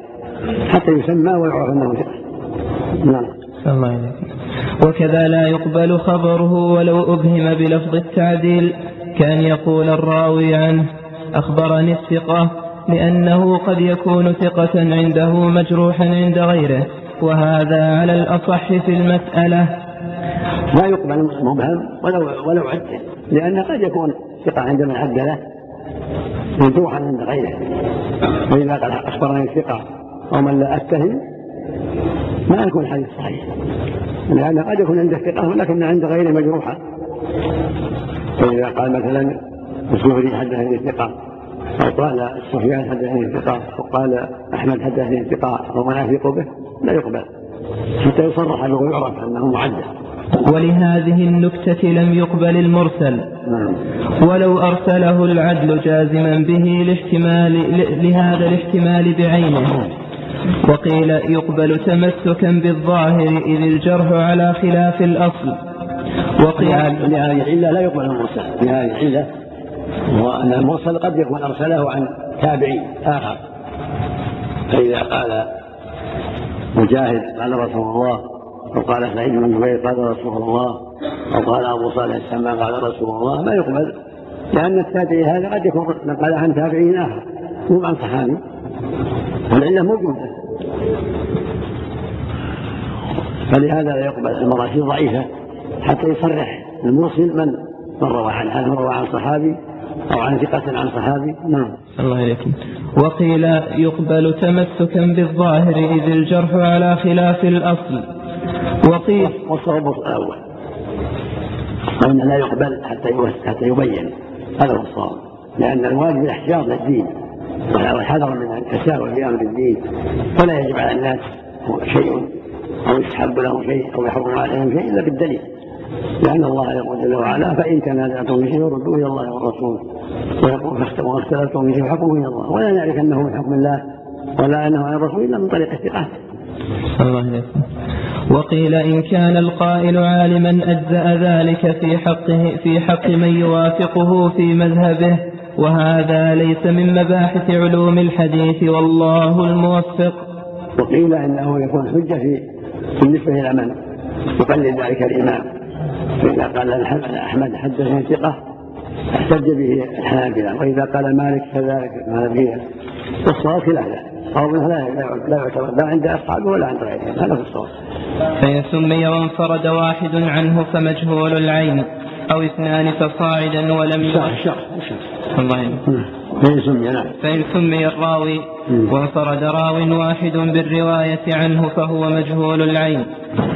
حتى يسمى ويعرف أنه ثقة نعم. الله وكذا لا يقبل خبره ولو أبهم بلفظ التعديل. كان يقول الراوي عنه أخبرني الثقة لأنه قد يكون ثقة عنده مجروحا عند غيره. وهذا على الأصح في المسألة. لا يقبل مبهم ولو ولو عدل لأن قد يكون ثقة عند من عد له مجروحا عند غيره. وإذا قال أخبرني الثقة أو من لا أتهم ما يكون الحديث صحيح. لأن قد يكون عنده ثقة ولكن عند غيره مجروحا فإذا قال مثلا الزهري حدثني ثقة أو قال سفيان حدثني ثقة أو قال أحمد حدثني ثقة أو من يثق به لا يقبل. حتى يصرح له ويعرف أنه معدل. ولهذه النكتة لم يقبل المرسل. نعم. ولو أرسله العدل جازما به لاحتمال لهذا الاحتمال بعينه. وقيل يقبل تمسكا بالظاهر إذ الجرح على خلاف الأصل. وقيل لهذه العلة لا يقبل المرسل. لهذه العلة. وأن المرسل قد يكون أرسله عن تابعي آخر. فإذا قال مجاهد قال رسول الله أو قال سعيد بن جبير قال رسول الله أو قال أبو صالح السمان قال رسول الله لا يقبل. لأن التابعي هذا قد يكون نقل عن تابعي آخر. مو عن صحابي. والعلة موجودة فلهذا لا يقبل. المراسيل ضعيفة. حتى يصرح. المرسل من؟ من روى عنه. هل روى عن صحابي؟ أو عن ثقة عن صحابي؟ نعم. الله عليكم. وقيل يقبل تمسكا بالظاهر إذ الجرح على خلاف الأصل. وقيل والصواب الأول. وأن لا يقبل حتى حتى يبين. هذا هو الصواب. لأن الواجب الاحتياط للدين والحذر من التساهل في أمر الدين فلا يجب على الناس شيء أو يسحب لهم شيء أو يحرم عليهم شيء إلا بالدليل. لأن الله يقول جل وعلا فإن تنازعتم في شيء فردوه إلى الله والرسول. ويقول فاختموا اختلفتم في شيء فحكمه إلى الله. ولا نعرف أنه من حكم الله ولا أنه عن الرسول إلا من طريق الثقات الله عليكم وقيل إن كان القائل عالما أجزأ ذلك في حقه في حق من يوافقه في مذهبه. وهذا ليس من مباحث علوم الحديث والله الموفق. وقيل إنه يكون حجة في بالنسبة إلى من؟ يقلد ذلك الإمام. فإذا قال أحمد حدثني ثقة احتج به الحنابلة وإذا قال مالك كذلك المالكية والصواب خلاف ذلك أو لا لا يعتبر لا عند أصحابه ولا عند غيرهم هذا هو الصواب. فإن سمي وانفرد واحد عنه فمجهول العين أو اثنان فصاعدا ولم يشرح الله فإن سمي نعم. فإن سمي الراوي وانفرد راو واحد بالرواية عنه فهو مجهول العين.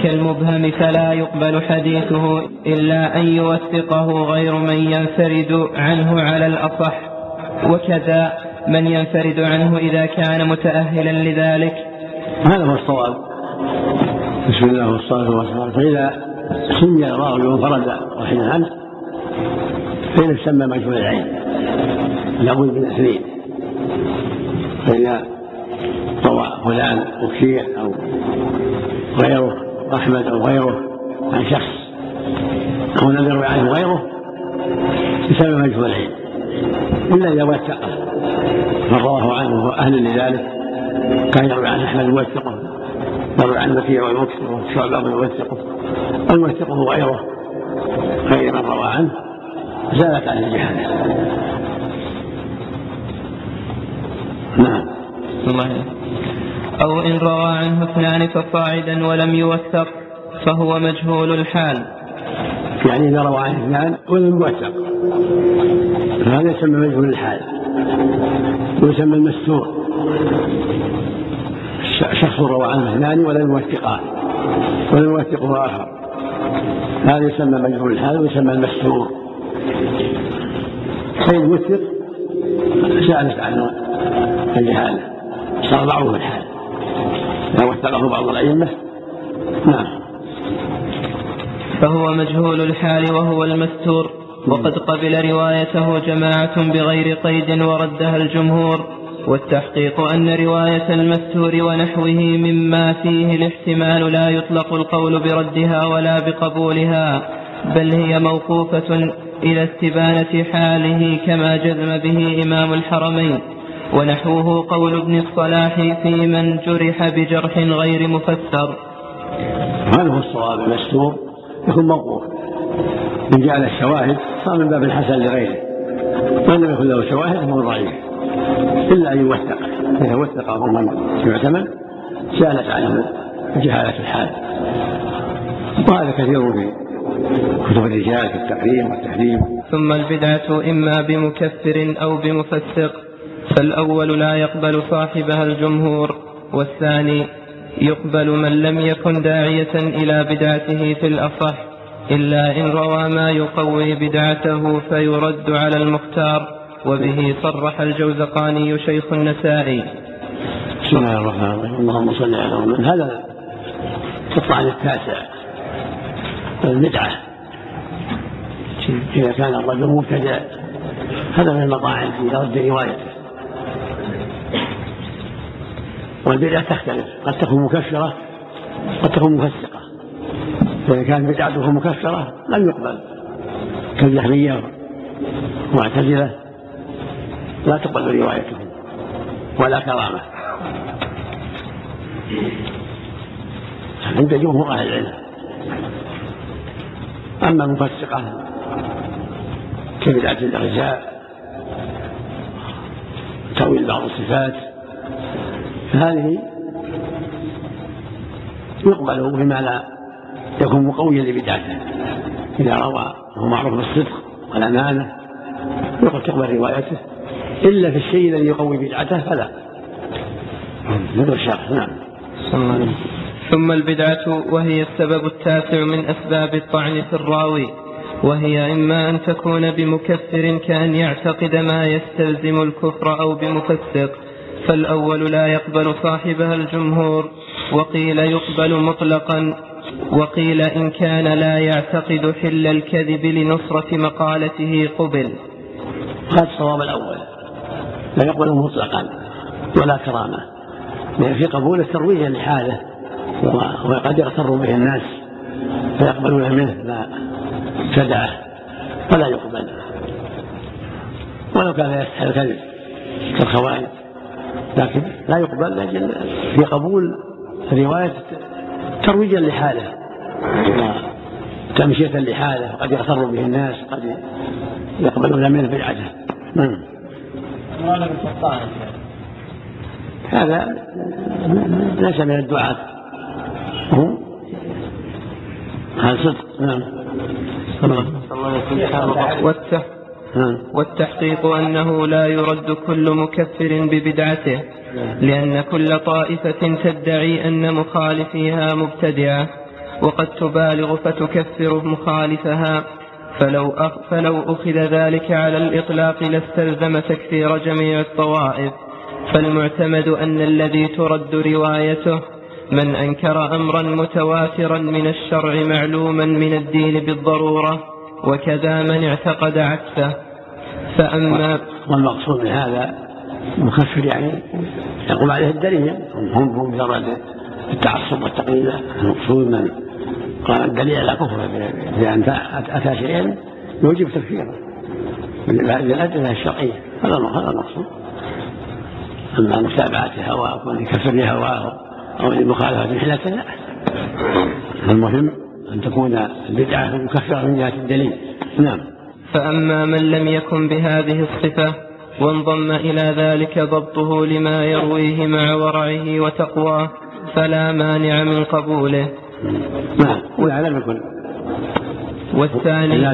كالمبهم فلا يقبل حديثه إلا أن يوثقه غير من ينفرد عنه على الأصح. وكذا من ينفرد عنه إذا كان متأهلا لذلك. هذا هو الصواب. بسم الله والصلاة والسلام. فإذا سمي الراوي وانفرد واحد عنه فإن سمى مجهول العين. لابد من اثنين فإذا روى فلان وكيع أو غيره أحمد أو غيره عن شخص. أو لم يروي عنه غيره يسمى مجهول العين إلا إذا وثقه. من رواه عنه وهو أهل لذلك. كان يروي عن أحمد يوثقه يروي عن مكيع ويوثقه شعبة ويوثقه أو يوثقه غيره. غير من روى عنه. زالت عن الجهالة نعم. الله. أو إن روى عنه اثنان فصاعدا ولم يوثق فهو مجهول الحال. يعني إذا روى عنه اثنان ولم يوثق. فهذا يسمى مجهول الحال. ويسمى المستور. شخص روى عنه اثنان ولم يوثقان ولم يوثقه آخر. هذا يسمى مجهول الحال ويسمى المستور. فإن وثق سألت عنه. الجهالة صار معروف الحال. ما وثقه بعض الأئمة. نعم. فهو مجهول الحال وهو المستور. وقد قبل روايته جماعة بغير قيد وردها الجمهور. والتحقيق أن رواية المستور ونحوه مما فيه الاحتمال لا يطلق القول بردها ولا بقبولها بل هي موقوفة إلى استبانة حاله كما جزم به إمام الحرمين. ونحوه قول ابن الصلاح في من جرح بجرح غير مفسر. هذا هو الصواب المستور يكون موقوف إن جعل الشواهد صار من باب الحسن لغيره. وإن لم يكن له شواهد فهو ضعيف. إلا أن يوثق. إذا وثقه من يعتمد سألت عنه جهالة الحال. وهذا كثير في كتب الرجال في التحريم والتحريم. ثم البدعة إما بمكفر أو بمفسق. فالأول لا يقبل صاحبها الجمهور والثاني يقبل من لم يكن داعية إلى بدعته في الأصح إلا إن روى ما يقوي بدعته فيرد على المختار وبه صرح الجوزقاني شيخ النسائي. بسم الله الرحمن الرحيم. اللهم صل على محمد. هذا الطعن التاسع. البدعة. إذا كان الرجل مبتدع. هذا من المطاعن في رد روايته. والبدعة تختلف. قد تكون مكفرة قد تكون مفسقة. فإذا كانت بدعته مكفرة لم يقبل. كالجهمية ومعتزلة لا تقبل روايته ولا كرامة. عند جمهور أهل العلم. أما المفسقة كبدعة الإرجاء تأويل بعض الصفات فهذه يقبل بما لا يكون مقويا لبدعته. إذا روى وهو معروف بالصدق والأمانة يقبل تقبل روايته. إلا في الشيء الذي يقوي بدعته فلا. مثل الشرح نعم. ثم البدعة وهي السبب التاسع من أسباب الطعن في الراوي وهي إما أن تكون بمكفر كأن يعتقد ما يستلزم الكفر أو بمفسق فالأول لا يقبل صاحبها الجمهور وقيل يقبل مطلقا وقيل إن كان لا يعتقد حل الكذب لنصرة مقالته قبل. هذا الصواب الأول لا يقبل مطلقا ولا كرامة لأن في قبوله ترويجا لحاله وقد يغتر به الناس فيقبلون منه ما ابتدعه فلا يقبل. ولو كان يستحي الكذب كالخوارج. لكن لا يقبل لكن في قبول الرواية ترويجا لحاله وتمشية لحاله قد يغتر به الناس قد يقبلون منه بالعجل نعم. هذا ليس من الدعاة. هذا صدق؟ نعم. والتحقيق أنه لا يرد كل مكفر ببدعته لأن كل طائفة تدعي أن مخالفيها مبتدعة وقد تبالغ فتكفر مخالفها. فلو, أخ فلو أخذ ذلك على الإطلاق لاستلزم تكفير جميع الطوائف. فالمعتمد أن الذي ترد روايته من أنكر أمرا متواترا من الشرع معلوما من الدين بالضرورة. وكذا من اعتقد عكسه. فأما والمقصود من هذا مكفر يعني يقوم عليه الدليل. هم هم مجرد التعصب والتقليد. المقصود من قال الدليل على كفره بأن أتى شيئا يوجب تكفيره. بالأدلة الشرعية. هذا هذا المقصود. أما متابعة هواه وأن لهواه أو لمخالفة محلة لا. المهم أن تكون البدعة مكفرة من جهة الدليل. نعم. فأما من لم يكن بهذه الصفة وانضم إلى ذلك ضبطه لما يرويه مع ورعه وتقواه فلا مانع من قبوله. نعم. ولا لم يكن والثاني لا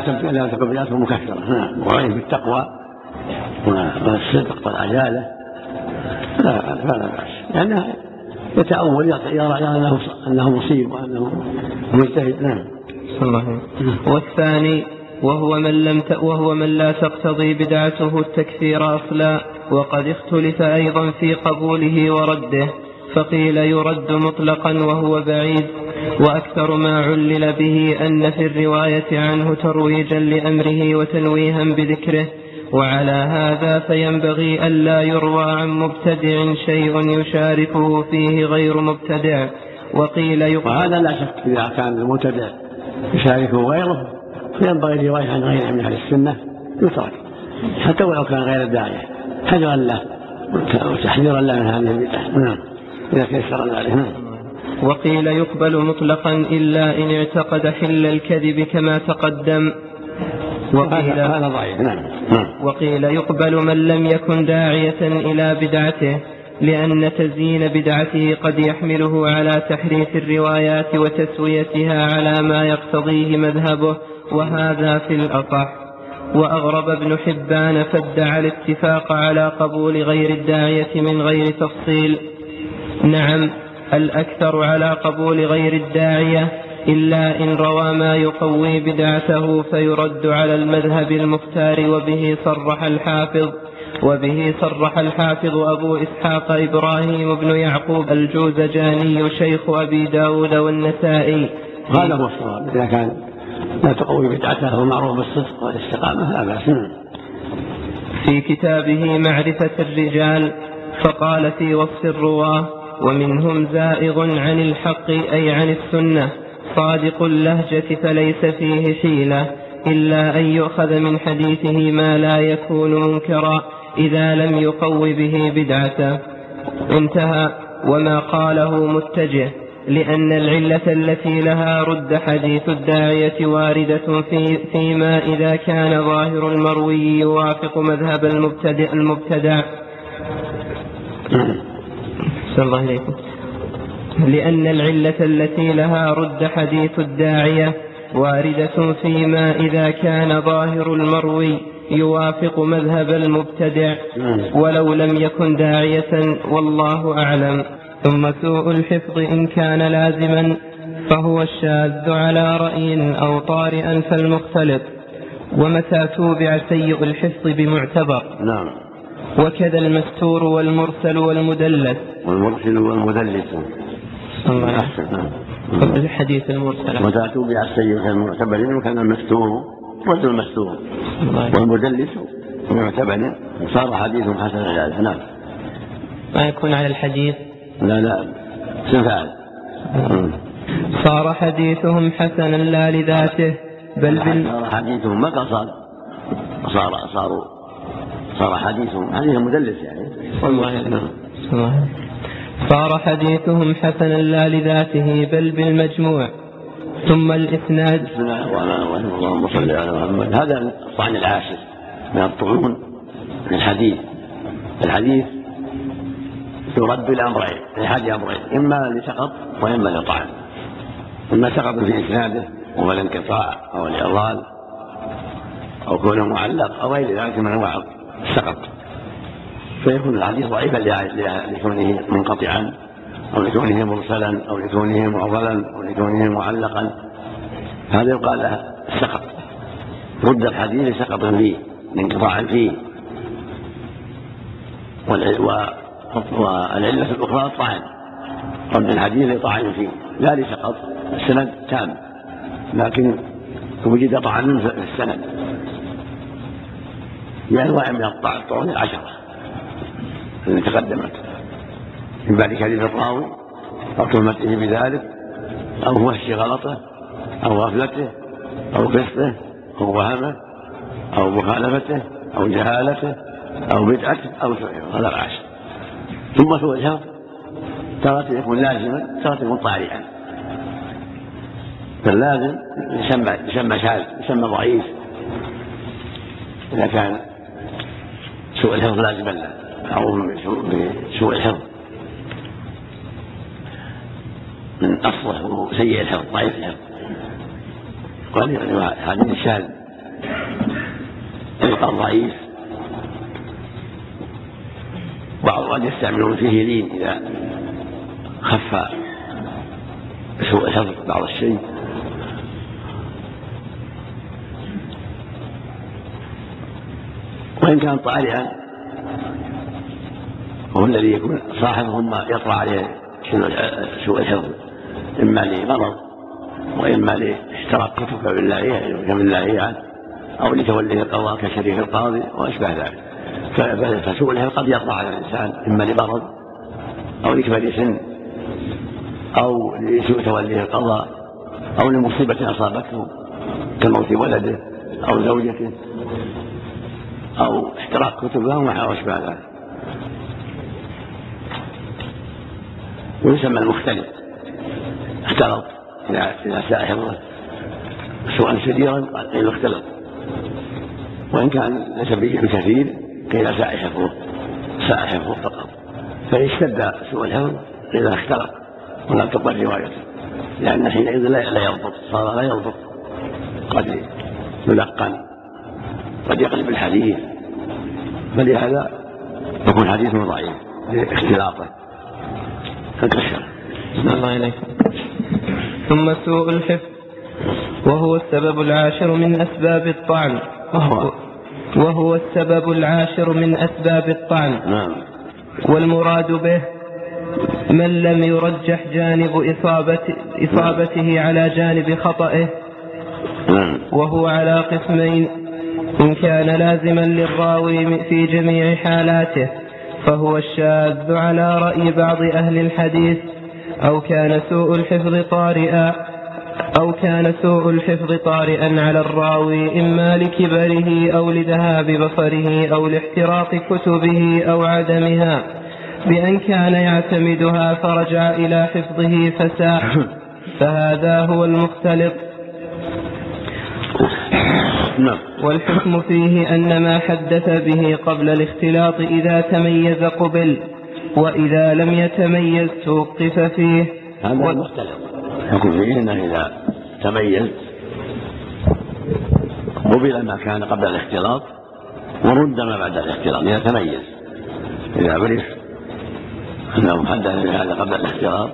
تكن بدعته مكفرة. نعم. وعيه بالتقوى والصدق والعجالة لا فلا بأس لأنها يتأول يرى أنه أنه مصيب وأنه مجتهد. نعم. الله والثاني وهو من لم ت... وهو من لا تقتضي بدعته التكفير أصلا وقد اختلف أيضا في قبوله ورده فقيل يرد مطلقا وهو بعيد وأكثر ما علل به أن في الرواية عنه ترويجا لأمره وتنويها بذكره. وعلى هذا فينبغي ألا يروى عن مبتدع شيء يشاركه فيه غير مبتدع. وقيل يقال وهذا لا شك إذا كان المبتدع يشاركه غيره فينبغي الرواية عن غيره من أهل السنة يترك حتى ولو كان غير الداعية حجرا له وتحذيرا له من هذه البدعة. نعم. إذا تيسر ذلك. نعم. وقيل يقبل مطلقا إلا إن اعتقد حل الكذب كما تقدم. وقيل هذا ضعيف. نعم. وقيل يقبل من لم يكن داعية إلى بدعته لأن تزيين بدعته قد يحمله على تحريف الروايات وتسويتها على ما يقتضيه مذهبه وهذا في الأصح. وأغرب ابن حبان فادعى الاتفاق على قبول غير الداعية من غير تفصيل. نعم الأكثر على قبول غير الداعية إلا إن روى ما يقوي بدعته فيرد على المذهب المختار وبه صرح الحافظ وبه صرح الحافظ أبو إسحاق إبراهيم بن يعقوب الجوزجاني شيخ أبي داود والنسائي. هذا هو الصواب. إذا كان لا تقوي بدعته ومعروف بالصدق والاستقامة لا بأس في كتابه معرفة الرجال فقال في وصف الرواة ومنهم زائغ عن الحق أي عن السنة صادق اللهجة فليس فيه حيلة إلا أن يؤخذ من حديثه ما لا يكون منكرا إذا لم يقو به بدعته. انتهى. وما قاله متجه لأن العلة التي لها رد حديث الداعية واردة في فيما إذا كان ظاهر المروي يوافق مذهب المبتدع. المبتدع الله إليكم لأن العلة التي لها رد حديث الداعية واردة فيما إذا كان ظاهر المروي يوافق مذهب المبتدع ولو لم يكن داعية والله أعلم. ثم سوء الحفظ إن كان لازما فهو الشاذ على رأي أو طارئا فالمختلط. ومتى توبع سيء الحفظ بمعتبر؟ نعم. وكذا المستور والمرسل والمدلس. والمرسل والمدلس. الله أحسن نعم. الحديث المرسل. متى توبع السيء كالمعتبر وكان المستور. رد المستور والمدلس معتبر. صار حديث حسن ذلك. نعم. ما يكون على الحديث؟ لا لا. سفال صار حديثهم حسنا لا لذاته بل بال... صار حديثهم ما صار؟ صار صاروا. صار حديثهم. حديث مدلس يعني. والله نعم. صار حديثهم حسنا لا لذاته بل بالمجموع. ثم الإسناد. بسم الله الرحمن الرحيم. اللهم صل على محمد. هذا الطعن العاشر من الطعون في الحديث. الحديث يرد الأمرين لأحد أمرين إما لسقط وإما لطعن. إما سقط في إسناده وهو الانقطاع أو الإضلال أو كونه معلق أو غير ذلك من أنواع السقط. فيكون الحديث ضعيفا لكونه منقطعا أو لكونه مرسلا أو لكونه معضلا أو لكونه معلقا. هذا يقال له السقط رد الحديث لسقط فيه لانقطاع فيه. والعلة الأخرى الطعن رد الحديث لطعن فيه. لا لسقط. السند تام. لكن وجد طعن في السند. بأنواع من الطعن طعن العشرة التي تقدمت. من بعد كذب الراوي أو تهمته بذلك أو وهش غلطه أو غفلته أو قسطه أو وهمه أو مخالفته أو جهالته أو بدعته أو سوء هذا العاشر ثم الحفظ تارة يكون لازما تارة يكون طارئا. فاللازم يسمى يسمى شاذ يسمى ضعيف. إذا كان سوء الحفظ لازما له. أو بسوء الحفظ. من أصله سيء الحفظ ضعيف الحفظ. قال حديث الشاذ يبقى ضعيف. بعض قد يستعملون فيه لين إذا خف سوء حفظ بعض الشيء. وإن كان طارئا وهو الذي يكون صاحبه ما يطرأ عليه سوء الحفظ. إما لمرض وإما لاشتراك كتب بالله كبالله عنه أو لتوليه القضاء كشريك القاضي وأشبه ذلك. فسوء الحفظ قد يطرأ على الإنسان إما لمرض أو لكبر سن أو لسوء توليه القضاء أو لمصيبة أصابته كموت ولده أو زوجته أو احتراق كتبه وما أشبه ذلك. ويسمى المختلف اختلط. إذا ساء حفظه سوءا شديدا قيل اختلط. وإن كان ليس بكثير قيل ساء حفظه ساء حفظه فقط. فإن اشتد سوء الحفظ قيل اختلط. ولا تقبل روايته لأن حينئذ لا يضبط. صار لا يضبط. قد يلقن. قد يقلب الحديث. فلهذا يكون حديثه ضعيف لاختلاطه. الله إليك. ثم سوء الحفظ وهو السبب العاشر من أسباب الطعن. وهو. وهو السبب العاشر من أسباب الطعن. نعم. والمراد به من لم يرجح جانب إصابة إصابته على جانب خطئه. نعم. وهو على قسمين إن كان لازما للراوي في جميع حالاته. فهو الشاذ على رأي بعض أهل الحديث أو كان سوء الحفظ طارئا أو كان سوء الحفظ طارئا على الراوي إما لكبره أو لذهاب بصره أو لاحتراق كتبه أو عدمها بأن كان يعتمدها فرجع إلى حفظه فساء فهذا هو المختلط. نعم. والحكم فيه أن ما حدث به قبل الاختلاط إذا تميز قبل وإذا لم يتميز توقف فيه. هذا و- المختلف يكون فيه أنه إذا تميز قبل ما كان قبل الاختلاط ورد ما بعد الاختلاط إذا تميز. إذا عرف أنه حدث بهذا قبل الاختلاط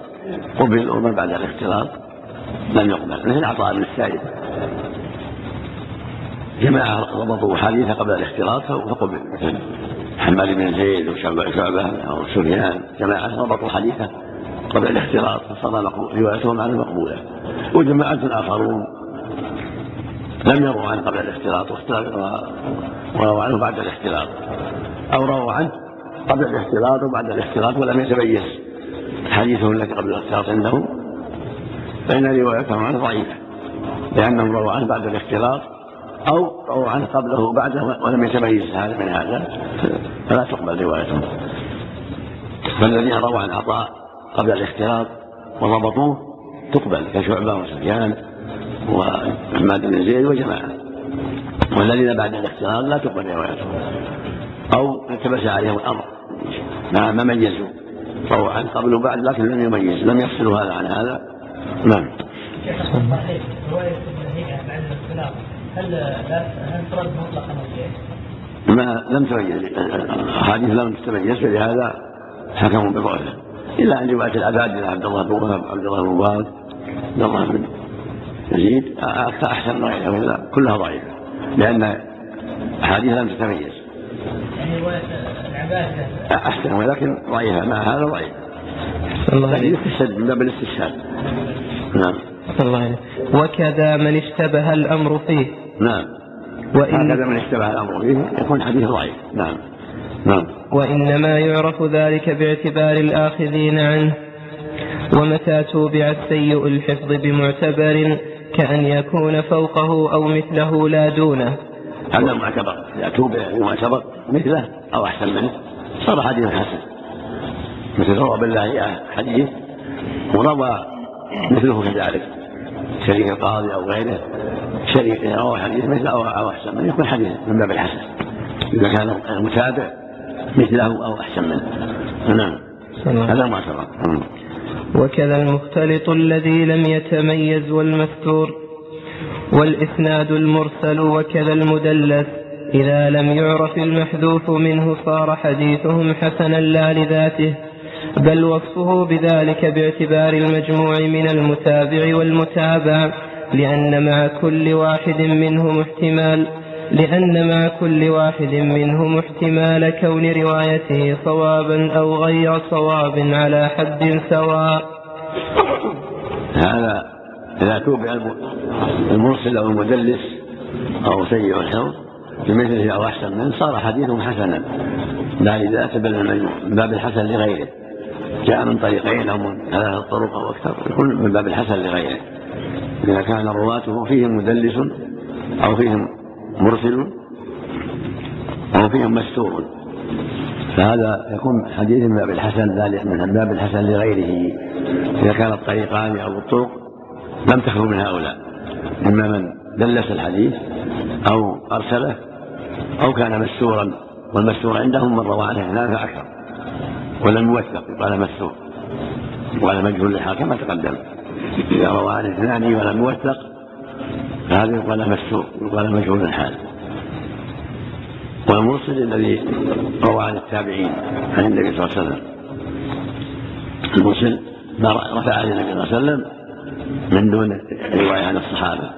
قبل وما بعد الاختلاط لم يقبل. مثل عطاء بن السائب. جماعة ضبطوا حديث قبل الاختلاط فقبل حماد بن زيد وشعبة شعبة أو سفيان جماعة ضبطوا حديثه قبل الاختلاط فصار روايتهم على مقبولة. وجماعة آخرون لم يروا عنه قبل الاختلاط ورووا عنه بعد الاختلاط. أو رووا عنه قبل الاختلاط وبعد الاختلاط ولم يتميز حديثه الذي قبل الاختلاط عندهم فإن روايتهم عنه ضعيفة لأنهم رووا عنه بعد الاختلاط أو رووا عنه قبله وبعده ولم يتميز هذا من هذا؟ فلا تقبل روايتهم فالذين رووا عن عطاء قبل الاختلاط وضبطوه تقبل. كشعبة وسفيان وحماد بن زيد وجماعة. والذين بعد الاختلاط لا تقبل روايتهم أو التبس عليهم الأمر. ما ما ميزوا. رووا عن قبل وبعد لكن لم يميز لم يفصلوا هذا عن هذا. نعم صحيح رواية النهي بعد الاختلاف هل لا هل ترد مطلقا ولا ما لم تميز احاديث لم تتميز فلهذا حكموا بضعفه إلا أن روايه الابادله عبد الله بن وهب. عبد الله بن مبارك عبد الله بن يزيد. أكثر أحسن من غيره وإلا كلها ضعيفة. لأن احاديث لم تتميز. يعني رواية العبادة. أحسن ولكن ضعيفة. مع هذا ضعيف. الله عليك يستشهد من باب الاستشهاد. نعم. الله عليك وكذا من اشتبه الأمر فيه. نعم. وإن هكذا من اشتبه الأمر فيه يكون حديث ضعيف. نعم. نعم. وإنما يعرف ذلك باعتبار الآخذين عنه ومتى توبع السيء الحفظ بمعتبر كأن يكون فوقه أو مثله لا دونه. هذا معتبر. إذا توبع معتبر مثله أو أحسن منه صار حديث حسن. مثل روى بالله حديث وروى مثله كذلك شريك القاضي أو غيره. شريك روى حديث مثله أو أحسن منه يكون حديث من باب الحسن. إذا كان المتابع مثله أو أحسن منه. نعم. هذا معتبر مم. وكذا المختلط الذي لم يتميز والمستور والإسناد المرسل وكذا المدلس. إذا لم يعرف المحذوف منه صار حديثهم حسنا لا لذاته بل وصفه بذلك باعتبار المجموع من المتابع والمتابع. لأن مع كل واحد منهم احتمال لأن مع كل واحد منهم احتمال كون روايته صوابا أو غير صواب على حد سواء. هذا إذا توبع الم- المرسل أو المدلس أو سيء الحفظ بمثله أو أحسن منه صار حديثه حسنا. لا من المجموع من باب الحسن لغيره. جاء من طريقين أو من ثلاثة طرق أو أكثر يكون من باب الحسن لغيره. إذا كان رواته فيهم مدلس أو فيهم مرسل أو فيهم مستور. فهذا يكون حديث من باب الحسن من باب الحسن لغيره. إذا كان الطريقان أو الطرق لم تخلو من هؤلاء. إما من دلس الحديث أو أرسله أو كان مسورا والمسور عندهم من روى عنه اثنان فأكثر ولم يوثق يقال مسور وعلى مجهول الحال كما تقدم. إذا روى عنه اثنان ولم يوثق فهذا يقال مسور يقال مجهول الحال. والمرسل الذي روى عن التابعين عن النبي صلى الله عليه وسلم. المرسل ما رفع عن النبي صلى الله عليه وسلم من دون رواية عن الصحابة.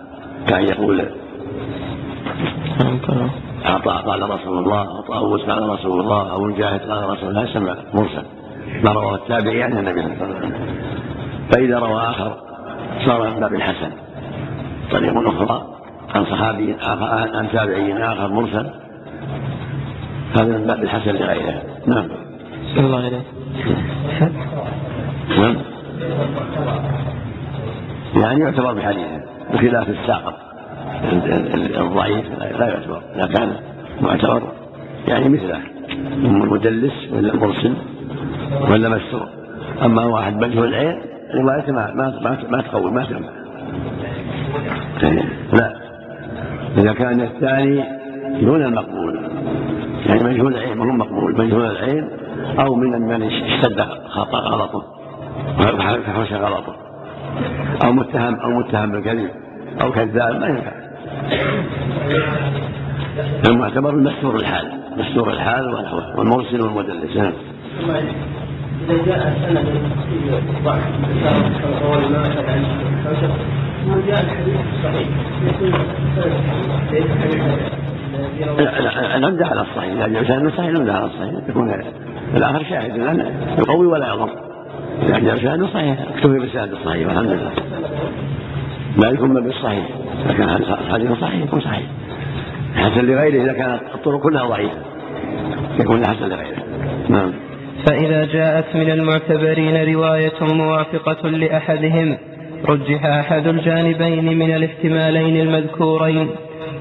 كان يقول عطاء قال رسول الله أو طاووس قال رسول الله أو مجاهد قال رسول الله يسمى مرسل ما رواه التابعي عن النبي صلى الله عليه وسلم. فإذا روى آخر صار من باب الحسن. طريق أخرى عن صحابي آخر عن تابعي آخر مرسل. هذا من باب الحسن لغيره. نعم. الله عليه نعم. يعني يعتبر بحديثه بخلاف الساقط. الضعيف لا يعتبر إذا كان معتبر. يعني مثله المدلس ولا المرسل ولا مسروق أما واحد مجهول العين روايته ما ما ما تقوي ما تنفع لا. إذا كان الثاني دون المقبول يعني مجهول العين هو مقبول مجهول العين أو من من اشتد خطا غلطه فحوش غلطه. أو متهم أو متهم بالكذب أو كذاب ما ينفع. المعتبر المستور الحال مستور الحال والمرسل والمدلس. نعم. إذا جاء سند ضعف روى الماء عن وجاء الحديث الصحيح يكون نمدح على الصحيح اذا جاء سند صحيح نمدح على الصحيح يكون الآخر شاهد لأن يقوي ولا يضر اذا جاء سند صحيح اكتفي بالسند الصحيح والحمد لله لا يكون بالصحيح اذا كان الحديث صحيح يكون صحيح حسن لغيره اذا كانت الطرق كلها ضعيفه يكون حسن لغيره نعم فإذا جاءت من المعتبرين رواية موافقة لأحدهم رجح أحد الجانبين من الاحتمالين المذكورين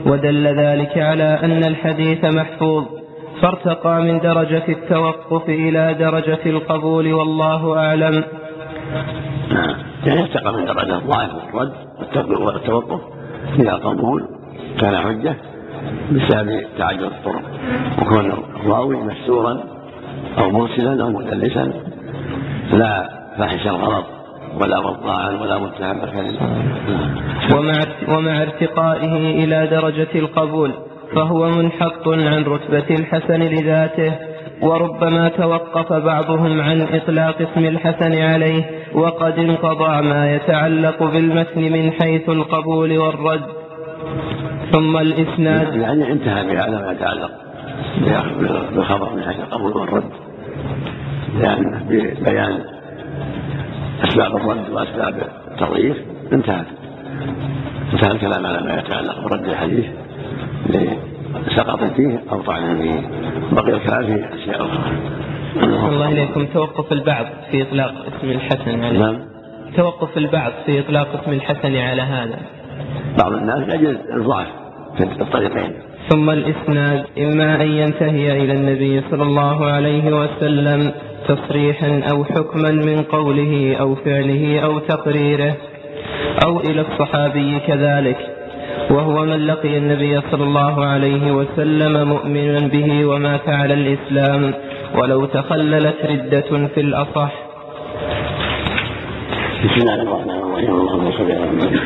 ودل ذلك على أن الحديث محفوظ فارتقى من درجة التوقف إلى درجة القبول والله أعلم. يعني ارتقى من درجة الضعف والرد والتوقف إلى قبول كان حجة بسبب تعدد الطرق وكون الراوي مستورا أو مرسلا أو مدلسا لا فاحش الغلط ولا وضاعا ولا متهم بالكذب ومع ومع ارتقائه إلى درجة القبول فهو منحط عن رتبة الحسن لذاته وربما توقف بعضهم عن إطلاق اسم الحسن عليه وقد انقضى ما يتعلق بالمتن من حيث القبول والرد. ثم الإسناد. يعني انتهى بهذا ما يتعلق بالخبر من حيث القبول والرد. لأن ببيان أسباب الرد وأسباب التضعيف. انتهى. انتهى الكلام على ما يتعلق برد الحديث لسقط فيه أو طعن فيه. بقي الكلام في أشياء أخرى. الله إليكم. توقف البعض في إطلاق اسم الحسن على نعم. توقف البعض في إطلاق اسم الحسن على هذا. بعض الناس يجد الضعف في الطريقين. ثم الإسناد إما أن ينتهي إلى النبي صلى الله عليه وسلم تصريحا أو حكما من قوله أو فعله أو تقريره أو إلى الصحابي كذلك. وهو من لقي النبي صلى الله عليه وسلم مؤمنا به ومات على الإسلام ولو تخللت ردة في الأصح. بسم الله الرحمن الرحيم. اللهم صل على محمد.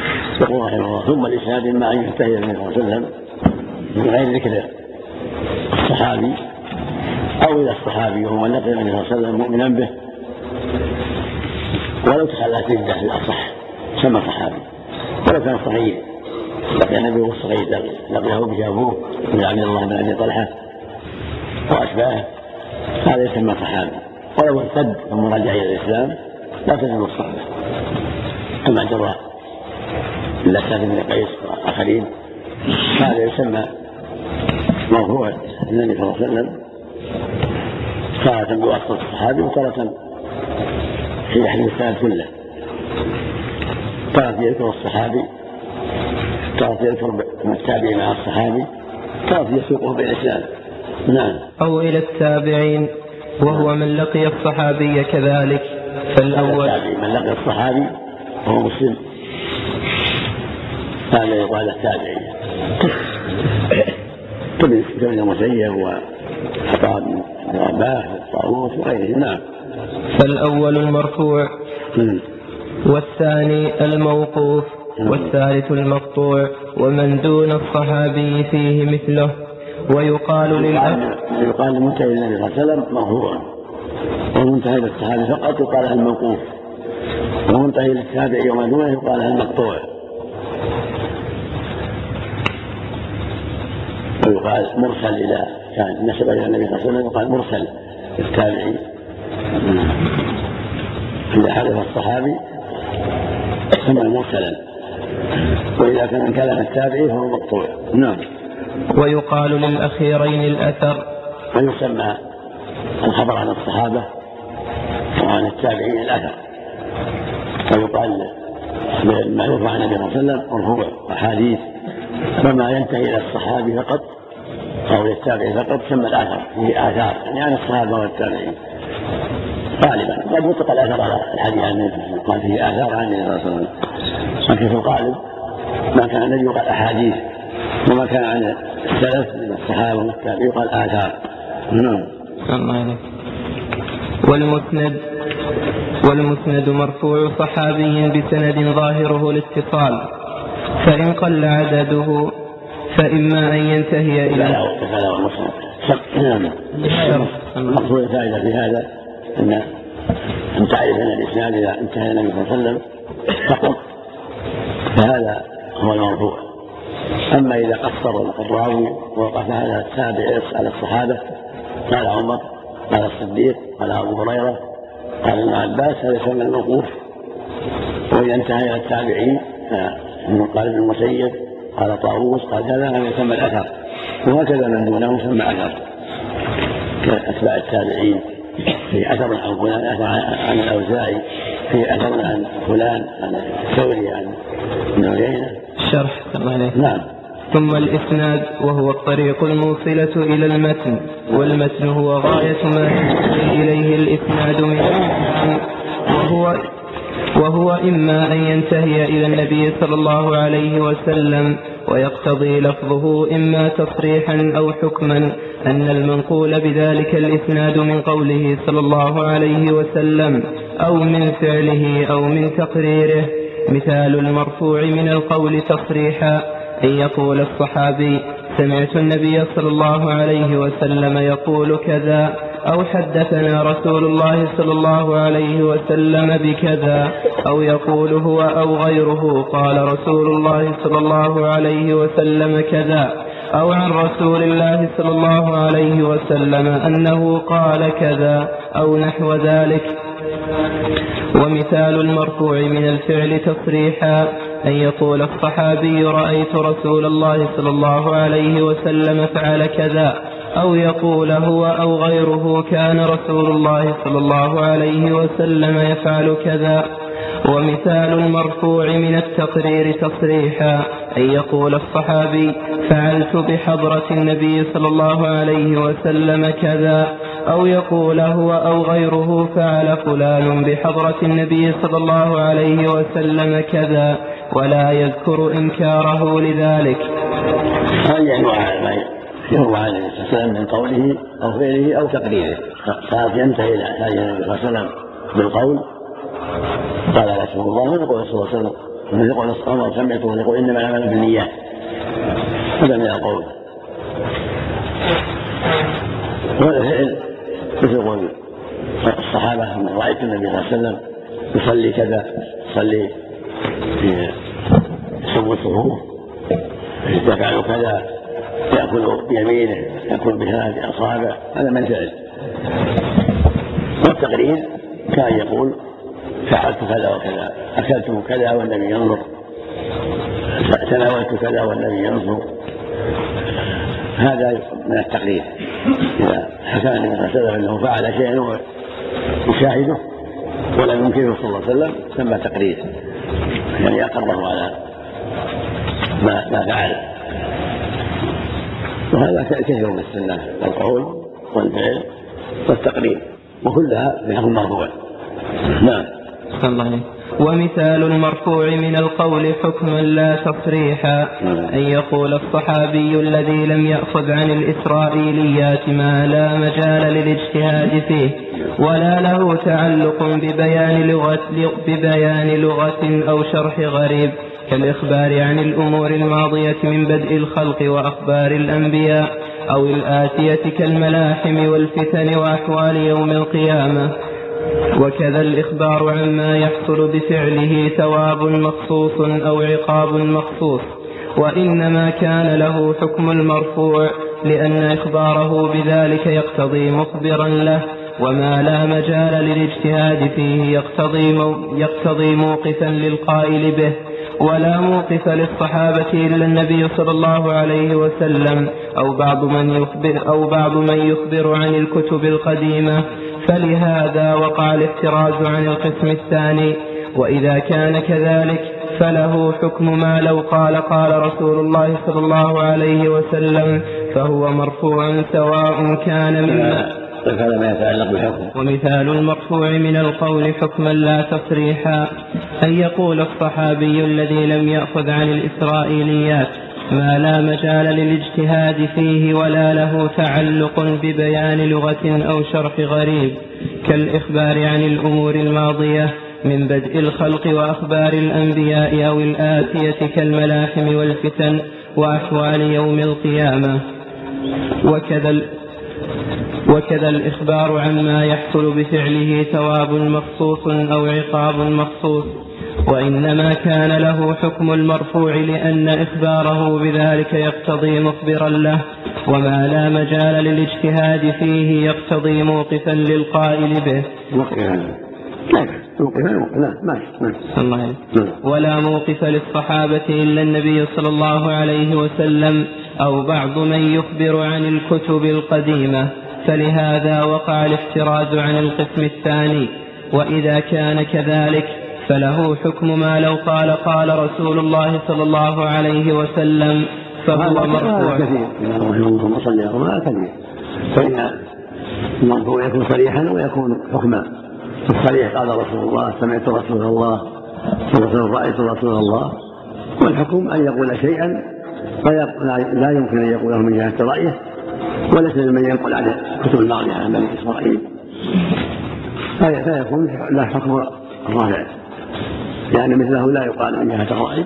ثم الإسناد إما أن ينتهي النبي صلى الله عليه وسلم من غير ذكر الصحابي أو إلى الصحابي وهو لقي النبي صلى الله عليه وسلم مؤمنا به. ولو تخلت رده في الأصح سمى صحابي. ولو كان صغير لقي النبي وهو صغير لقيه به ابوه من عبد الله بن أبي طلحة وأشباهه. هذا يسمى صحابي. ولو ارتد ثم رجع إلى الإسلام لا تلزم الصحبه كما جرى لسان بن قيس وآخرين هذا يسمى مرفوع النبي صلى الله عليه وسلم تارة بواسطة الصحابي وتارة في يحرم السند كله. تارة يذكر الصحابي تارة يذكر التابعي مع الصحابي تارة يسوقه بالإسلام. نعم. أو إلى التابعين وهو من لقي الصحابي كذلك فالأول. من لقي الصحابي وهو مسلم. هذا يقال التابعي كابن المسيب وعطاء بن رباح والطاووس وغيره نعم. فالأول المرفوع والثاني الموقوف والثالث المقطوع ومن دون الصحابي فيه مثله. ويقال للأخ يقال لمنتهي النبي صلى الله عليه وسلم مرفوع ومنتهي للصحابي فقط يقال الموقوف. ومنتهي للتابعي وما دونه يقال المقطوع. ويقال مرسل إلى كان نسب إلى النبي صلى الله عليه وسلم يقال مرسل للتابعي إذا حدث الصحابي سمى مرسلا. وإذا كان كلام التابعي فهو مقطوع. نعم. ويقال للأخيرين الأثر. ويسمى الخبر عن الصحابة وعن التابعين الأثر. ويقال المعروف عن النبي صلى الله عليه وسلم مرفوع أحاديث. وما ينتهي إلى الصحابي فقط أو للتابعين فقط سمى الأثر فيه آثار يعني عن الصحابة والتابعين غالبا قد يطلق الأثر على الحديث عن النبي قال فيه آثار عن النبي صلى الله عليه وسلم. لكن في الغالب ما كان النبي يقال أحاديث وما كان عن السلف من الصحابة والتابعين يقال آثار. نعم. والمسند والمسند مرفوع صحابي بسند ظاهره الاتصال فإن قل عدده فإما أن ينتهي إلى هذا هو المسند نعم مقصود الفائدة في هذا أن أن تعرف أن الإسلام إذا انتهى النبي صلى الله عليه وسلم فقط فهذا هو المرفوع أما إذا قصر الراوي ووقف على التابع على الصحابة قال عمر قال الصديق قال أبو هريرة قال ابن عباس هذا يسمى الموقوف وإذا انتهى إلى التابعين قال ابن المسيب قال طاووس قال كذا هذا يسمى الأثر. وهكذا من دونه يسمى أثر كأتباع التابعين. في أثر عن فلان أثر عن الأوزاعي. في أثر عن فلان عن الثوري عن ابن عيينة. الشرح عليه نعم. ثم الإسناد وهو الطريق الموصلة إلى المتن. والمتن هو غاية ما إليه الإسناد من وهو وهو إما أن ينتهي إلى النبي صلى الله عليه وسلم ويقتضي لفظه إما تصريحا أو حكما أن المنقول بذلك الإسناد من قوله صلى الله عليه وسلم أو من فعله أو من تقريره. مثال المرفوع من القول تصريحا أن يقول الصحابي سمعت النبي صلى الله عليه وسلم يقول كذا أو حدثنا رسول الله صلى الله عليه وسلم بكذا أو يقول هو أو غيره قال رسول الله صلى الله عليه وسلم كذا أو عن رسول الله صلى الله عليه وسلم أنه قال كذا أو نحو ذلك. ومثال المرفوع من الفعل تصريحا أن يقول الصحابي رأيت رسول الله صلى الله عليه وسلم فعل كذا. أو يقول هو أو غيره كان رسول الله صلى الله عليه وسلم يفعل كذا. ومثال المرفوع من التقرير تصريحا أن يقول الصحابي فعلت بحضرة النبي صلى الله عليه وسلم كذا. أو يقول هو أو غيره فعل فلان بحضرة النبي صلى الله عليه وسلم كذا ولا يذكر إنكاره لذلك. يروى عن النبي صلى الله عليه وسلم من قوله أو فعله أو تقريره صارت ينتهي إلى هذه النبي صلى الله عليه وسلم بالقول. قال رسول الله من يقول صلى الله عليه وسلم من يقول عمر سمعته ويقول إنما العمل بالنيات. هذا من القول. والفعل مثل قول الصحابة من رأيت النبي صلى الله عليه وسلم يصلي كذا يصلي في سوء الصفوف يفعل كذا يأكل بيمينه يأكل بثلاث أصابع هذا من فعل والتقرير كان يقول فعلت كذا وكذا أكلت كذا والنبي ينظر. تناولت كذا والنبي ينظر. هذا من التقرير. إذا حكى النبي صلى الله عليه وسلم أنه فعل شيئا يشاهده ولم ينكره صلى الله عليه وسلم سمى تقرير. يعني أقره على ما ما فعل. وهذا كثير من السنة القول والفعل والتقرير وكلها حكم مرفوع. نعم. الله ومثال المرفوع من القول حكما لا تصريحا نعم. أن يقول الصحابي الذي لم يأخذ عن الإسرائيليات ما لا مجال للاجتهاد فيه ولا له تعلق ببيان لغة, ببيان لغة أو شرح غريب. كالإخبار عن الأمور الماضية من بدء الخلق وأخبار الأنبياء أو الآتية كالملاحم والفتن وأحوال يوم القيامة. وكذا الإخبار عما يحصل بفعله ثواب مخصوص أو عقاب مخصوص. وإنما كان له حكم المرفوع لأن إخباره بذلك يقتضي مخبرا له وما لا مجال للاجتهاد فيه يقتضي, يقتضي موقفا للقائل به. ولا موقف للصحابة إلا النبي صلى الله عليه وسلم أو بعض من يخبر, أو بعض من يخبر عن الكتب القديمة. فلهذا وقع الاحتراز عن القسم الثاني. وإذا كان كذلك فله حكم ما لو قال قال رسول الله صلى الله عليه وسلم فهو مرفوع سواء كان مما هذا ما يتعلق بحكم ومثال المرفوع من القول حكما لا تصريحا أن يقول الصحابي الذي لم يأخذ عن الإسرائيليات ما لا مجال للاجتهاد فيه ولا له تعلق ببيان لغة أو شرح غريب كالإخبار عن الأمور الماضية من بدء الخلق وأخبار الأنبياء أو الآتية كالملاحم والفتن وأحوال يوم القيامة. وكذا وكذا الإخبار عما يحصل بفعله ثواب مخصوص أو عقاب مخصوص وإنما كان له حكم المرفوع لأن إخباره بذلك يقتضي مخبرا له وما لا مجال للاجتهاد فيه يقتضي موقفا للقائل به. الله ولا موقف للصحابة إلا النبي صلى الله عليه وسلم أو بعض من يخبر عن الكتب القديمة. فلهذا وقع الاحتراز عن القسم الثاني وإذا كان كذلك فله حكم ما لو قال قال رسول الله صلى الله عليه وسلم فهو مرفوع. كثير. كثير. فإن المرفوع يكون صريحا ويكون حكما. الصريح قال رسول الله سمعت رسول الله رأيت رسول الله. والحكم أن يقول شيئا لا يمكن أن يقوله من جهة رأيه. وليس ممن ينقل عن الكتب الماضية عن بني إسرائيل. فيكون له حكم الرافع. لأن مثله لا يقال من جهة الرأي.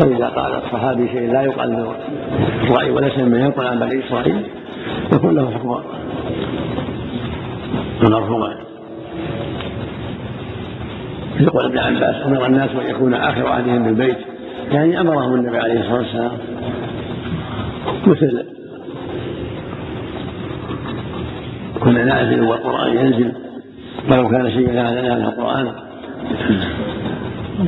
فإذا قال الصحابي شيء لا يقال من الرأي وليس ممن ينقل عن بني إسرائيل يكون له حكم المرفوع يقول ابن عباس أمر الناس أن يكون آخر عهدهم بالبيت. يعني أمرهم النبي عليه الصلاة والسلام. مثل كنا نازل والقرآن ينزل ولو كان شيئا هذا نازل القرآن.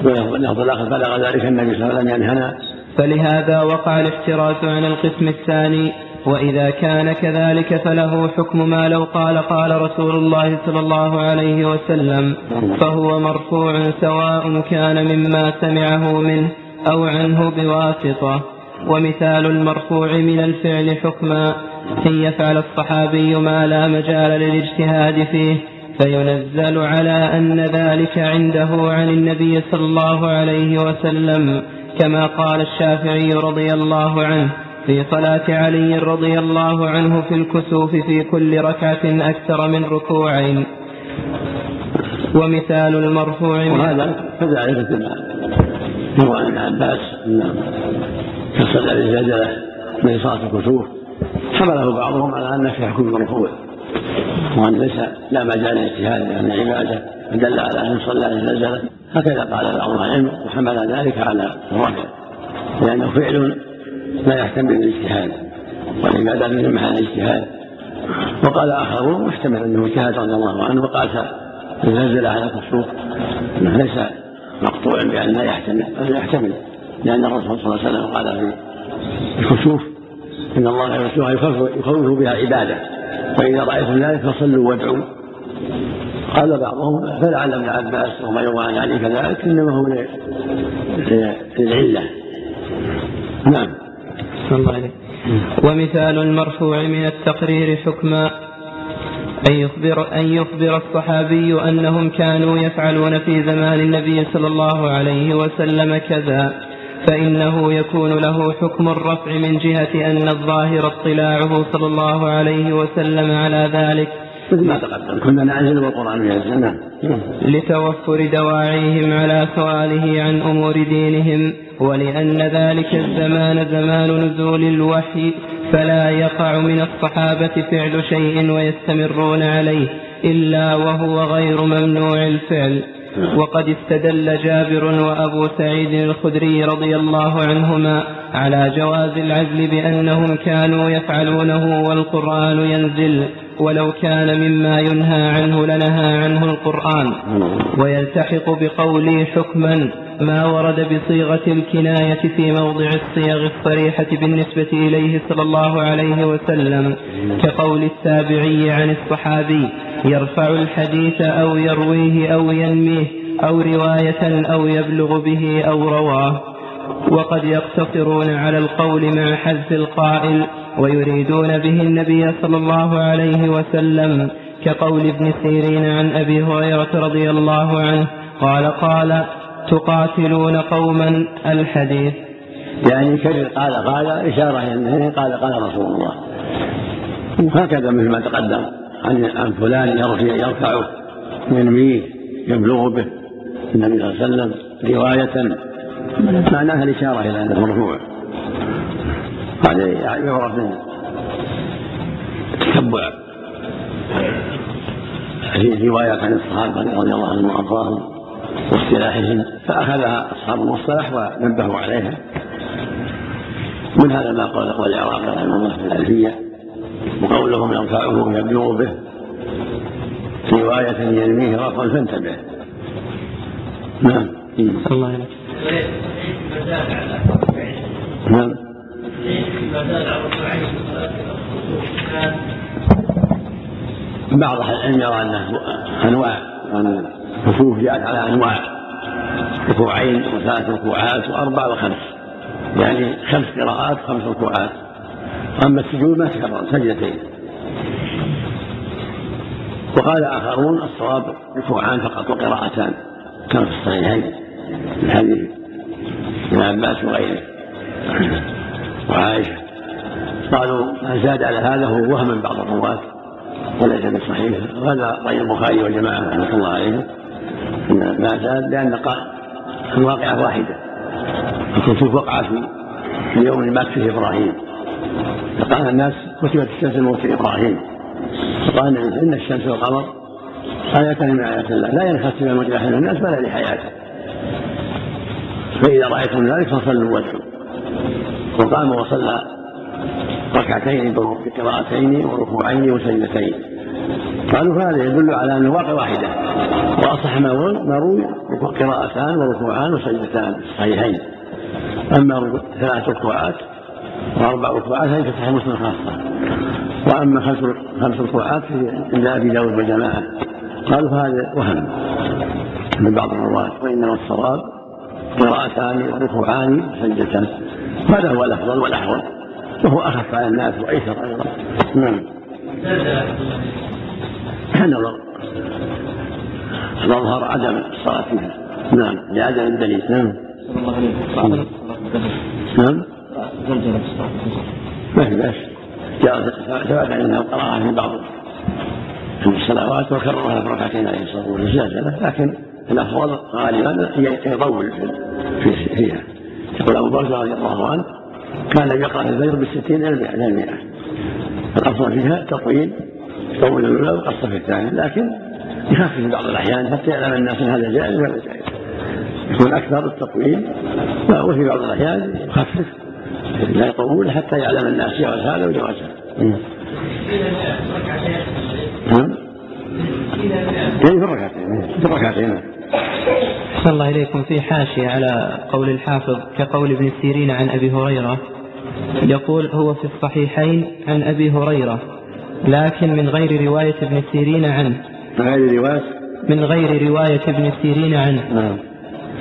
ونهض الآخر بلغ ذلك النبي صلى الله عليه وسلم ينهنا فلهذا وقع الاحتراز عن القسم الثاني وإذا كان كذلك فله حكم ما لو قال قال رسول الله صلى الله عليه وسلم فهو مرفوع سواء كان مما سمعه منه أو عنه بواسطة. ومثال المرفوع من الفعل حكما أن يفعل الصحابي ما لا مجال للاجتهاد فيه فينزل على أن ذلك عنده عن النبي صلى الله عليه وسلم كما قال الشافعي رضي الله عنه في صلاة علي رضي الله عنه في الكسوف في كل ركعة أكثر من ركوعين. ومثال المرفوع وهذا كذلك يروى عن عباس في صلاة الزلزلة من صلاة الكسوف. حمله بعضهم على أن في حكم مرفوع وأن ليس لا مجال للاجتهاد لأن عبادة دل على أن صلى الزلزلة هكذا قال بعض العلم وحمل ذلك على الرفع لأنه فعل لا يحتمل الاجتهاد والعبادة من محل الاجتهاد وقال آخرون محتمل أنه اجتهاد رضي الله عنه وقاس الزلزلة على الكسوف أنه ليس مقطوع بأن لا يحتمل بل يحتمل لأن الرسول صلى الله عليه وسلم قال في الكسوف إن الله يرسلها يخوف بها عباده. وإذا رأيتم ذلك فصلوا وادعوا. قال بعضهم فلعل ابن عباس وما يروى عن علي كذلك إنما هو للعلة. نعم. الله عليك ومثال المرفوع من التقرير حكما. أن يخبر, أن يخبر الصحابي أنهم كانوا يفعلون في زمان النبي صلى الله عليه وسلم كذا. فإنه يكون له حكم الرفع من جهة أن الظاهر اطلاعه صلى الله عليه وسلم على ذلك. مثل ما تقدم. كنا نعزل والقرآن ينزل نعم. لتوفر دواعيهم على سؤاله عن أمور دينهم ولأن ذلك الزمان زمان نزول الوحي فلا يقع من الصحابة فعل شيء ويستمرون عليه إلا وهو غير ممنوع الفعل. وقد استدل جابر وأبو سعيد الخدري رضي الله عنهما على جواز العزل بأنهم كانوا يفعلونه والقرآن ينزل ولو كان مما ينهى عنه لنهى عنه القرآن. ويلتحق بقولي حكما ما ورد بصيغة الكناية في موضع الصيغ الصريحة بالنسبة إليه صلى الله عليه وسلم كقول التابعي عن الصحابي يرفع الحديث أو يرويه أو ينميه أو رواية أو يبلغ به أو رواه. وقد يقتصرون على القول مع حذف القائل ويريدون به النبي صلى الله عليه وسلم كقول ابن سيرين عن أبي هريرة رضي الله عنه قال قال تقاتلون قوما الحديث. يعني كرر قال؟ قال إشارة إلى قال قال رسول الله. هكذا مثل ما تقدم. عن عن فلان يرفع يرفعه ينميه يبلغ به النبي صلى الله عليه وسلم رواية. معناها الإشارة إلى أنه مرفوع هذا يعرف من تتبع. في روايات عن الصحابة رضي الله عنهم وأرضاهم. واصطلاحهم فأخذها أصحاب المصطلح ونبهوا عليها. من هذا ما قال قول العراقي رحمه الله في الألفية؟ وقولهم يرفعه يبلغ به. رواية ينميه رفعا فانتبه. نعم. الله يلك. نعم. بعض أهل العلم يرى أنه أنواع. ان الكسوف جاءت على أنواع ركوعين وثلاث ركوعات وأربع وخمس. يعني خمس قراءات خمس ركوعات. أما السجود ما تكرر سجدتين. وقال آخرون الصواب ركوعان فقط وقراءتان. كما في الصحيحين من حديث ابن عباس وغيره. وعائشة. قالوا ما زاد على هذا هو وهم من بعض الرواة وليس بصحيح. وهذا رأي البخاري والجماعة رحمة الله عليهم. ما زاد لأن الواقعة واحدة. الكسوف وقع في اليوم اللي مات فيه إبراهيم. فقال الناس كتبت الشمس موت إبراهيم. فقال إن الشمس والقمر آيتان من آيات الله. لا ينخسف موت أحد الناس ولا لحياته فإذا رأيتم ذلك فصلوا وادعوا. وقام وصلى ركعتين بقراءتين وركوعين وسجدتين. قالوا فهذا يدل على أن الواقع واحدة. وأصح ما روي قراءتان وركوعان وسجدتان صحيحين. أما ثلاث ركوعات وأربع ركوعات هذه في صحيح مسلم خاصة. وأما خمس خمس ركوعات عند أبي داود والجماعة. قالوا فهذا وهم من بعض الرواة وإنما الصواب قراءتان وركوعان وسجدتان. هذا هو الأفضل والأحوط. وهو أخف على الناس وأيسر أيضا. نعم. نظر الأظهر عدم الصلاة فيها نعم. لعدم الدليل. نعم. نعم. ما في بأس. ثبت عندنا القراءة في بعض الصلوات وكررها في ركعتين عليه الصلاة والسلام. لكن الأفضل غالبا يطول فيها. يقول أبو بكر رضي الله عنه كان يقرأ الفجر بالستين إلى المئة. الأفضل فيها تطويل يطول الأولى ويقصر في الثاني. لكن يخفف في بعض الأحيان حتى يعلم الناس أن هذا جائز ولا جائز. يكون أكثر التطويل. وفي بعض الأحيان يخفف لا يطول حتى يعلم الناس جواز هذا وجواز هذا نعم. يعني في الركعتين. في الركعتين. أحسن الله إليكم. في حاشية على قول الحافظ كقول ابن سيرين عن أبي هريرة يقول هو في الصحيحين عن أبي هريرة. لكن من غير رواية ابن سيرين عنه. من غير رواية؟ من غير رواية ابن سيرين عنه. نعم.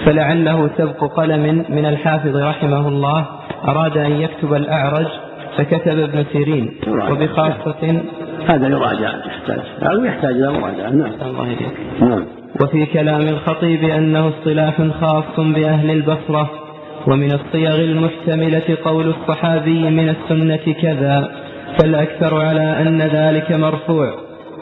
فلعله سبق قلم من الحافظ رحمه الله أراد أن يكتب الأعرج فكتب ابن سيرين. وبخاصة هذا يراجع يحتاج. هذا يحتاج إلى مراجعة. نعم. الله يديك نعم. وفي كلام الخطيب أنه اصطلاح خاص بأهل البصرة ومن الصيغ المحتملة قول الصحابي من السنة كذا. فالأكثر على أن ذلك مرفوع.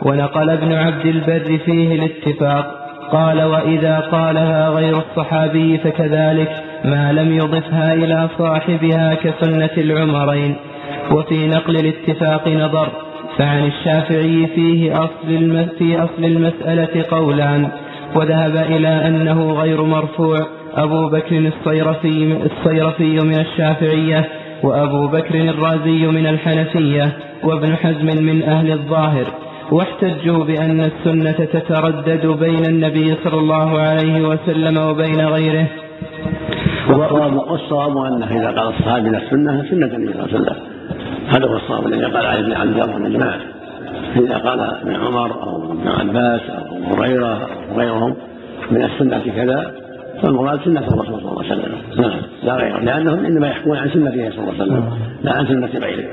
ونقل ابن عبد البر فيه الاتفاق. قال وإذا قالها غير الصحابي فكذلك ما لم يضفها إلى صاحبها كسنة العمرين. وفي نقل الاتفاق نظر فعن الشافعي فيه أصل في أصل المسألة قولان. وذهب إلى أنه غير مرفوع. أبو بكر الصيرفي, الصيرفي من الشافعية وأبو بكر الرازي من الحنفية وابن حزم من أهل الظاهر واحتجوا بأن السنة تتردد بين النبي صلى الله عليه وسلم وبين غيره. والصواب أنه إذا قال الصحابي السنة سنة النبي صلى الله عليه وسلم. هذا هو الصواب الذي قال علي بن عبد الله والإجماع إذا قال ابن عمر أو ابن عباس أو هريرة أو غيرهم من السنة كذا فالمراد سنة الرسول صلى الله عليه وسلم. نعم. لا غيره لأنهم إنما يحكمون عن سنته صلى الله عليه وسلم لا عن سنة غيره.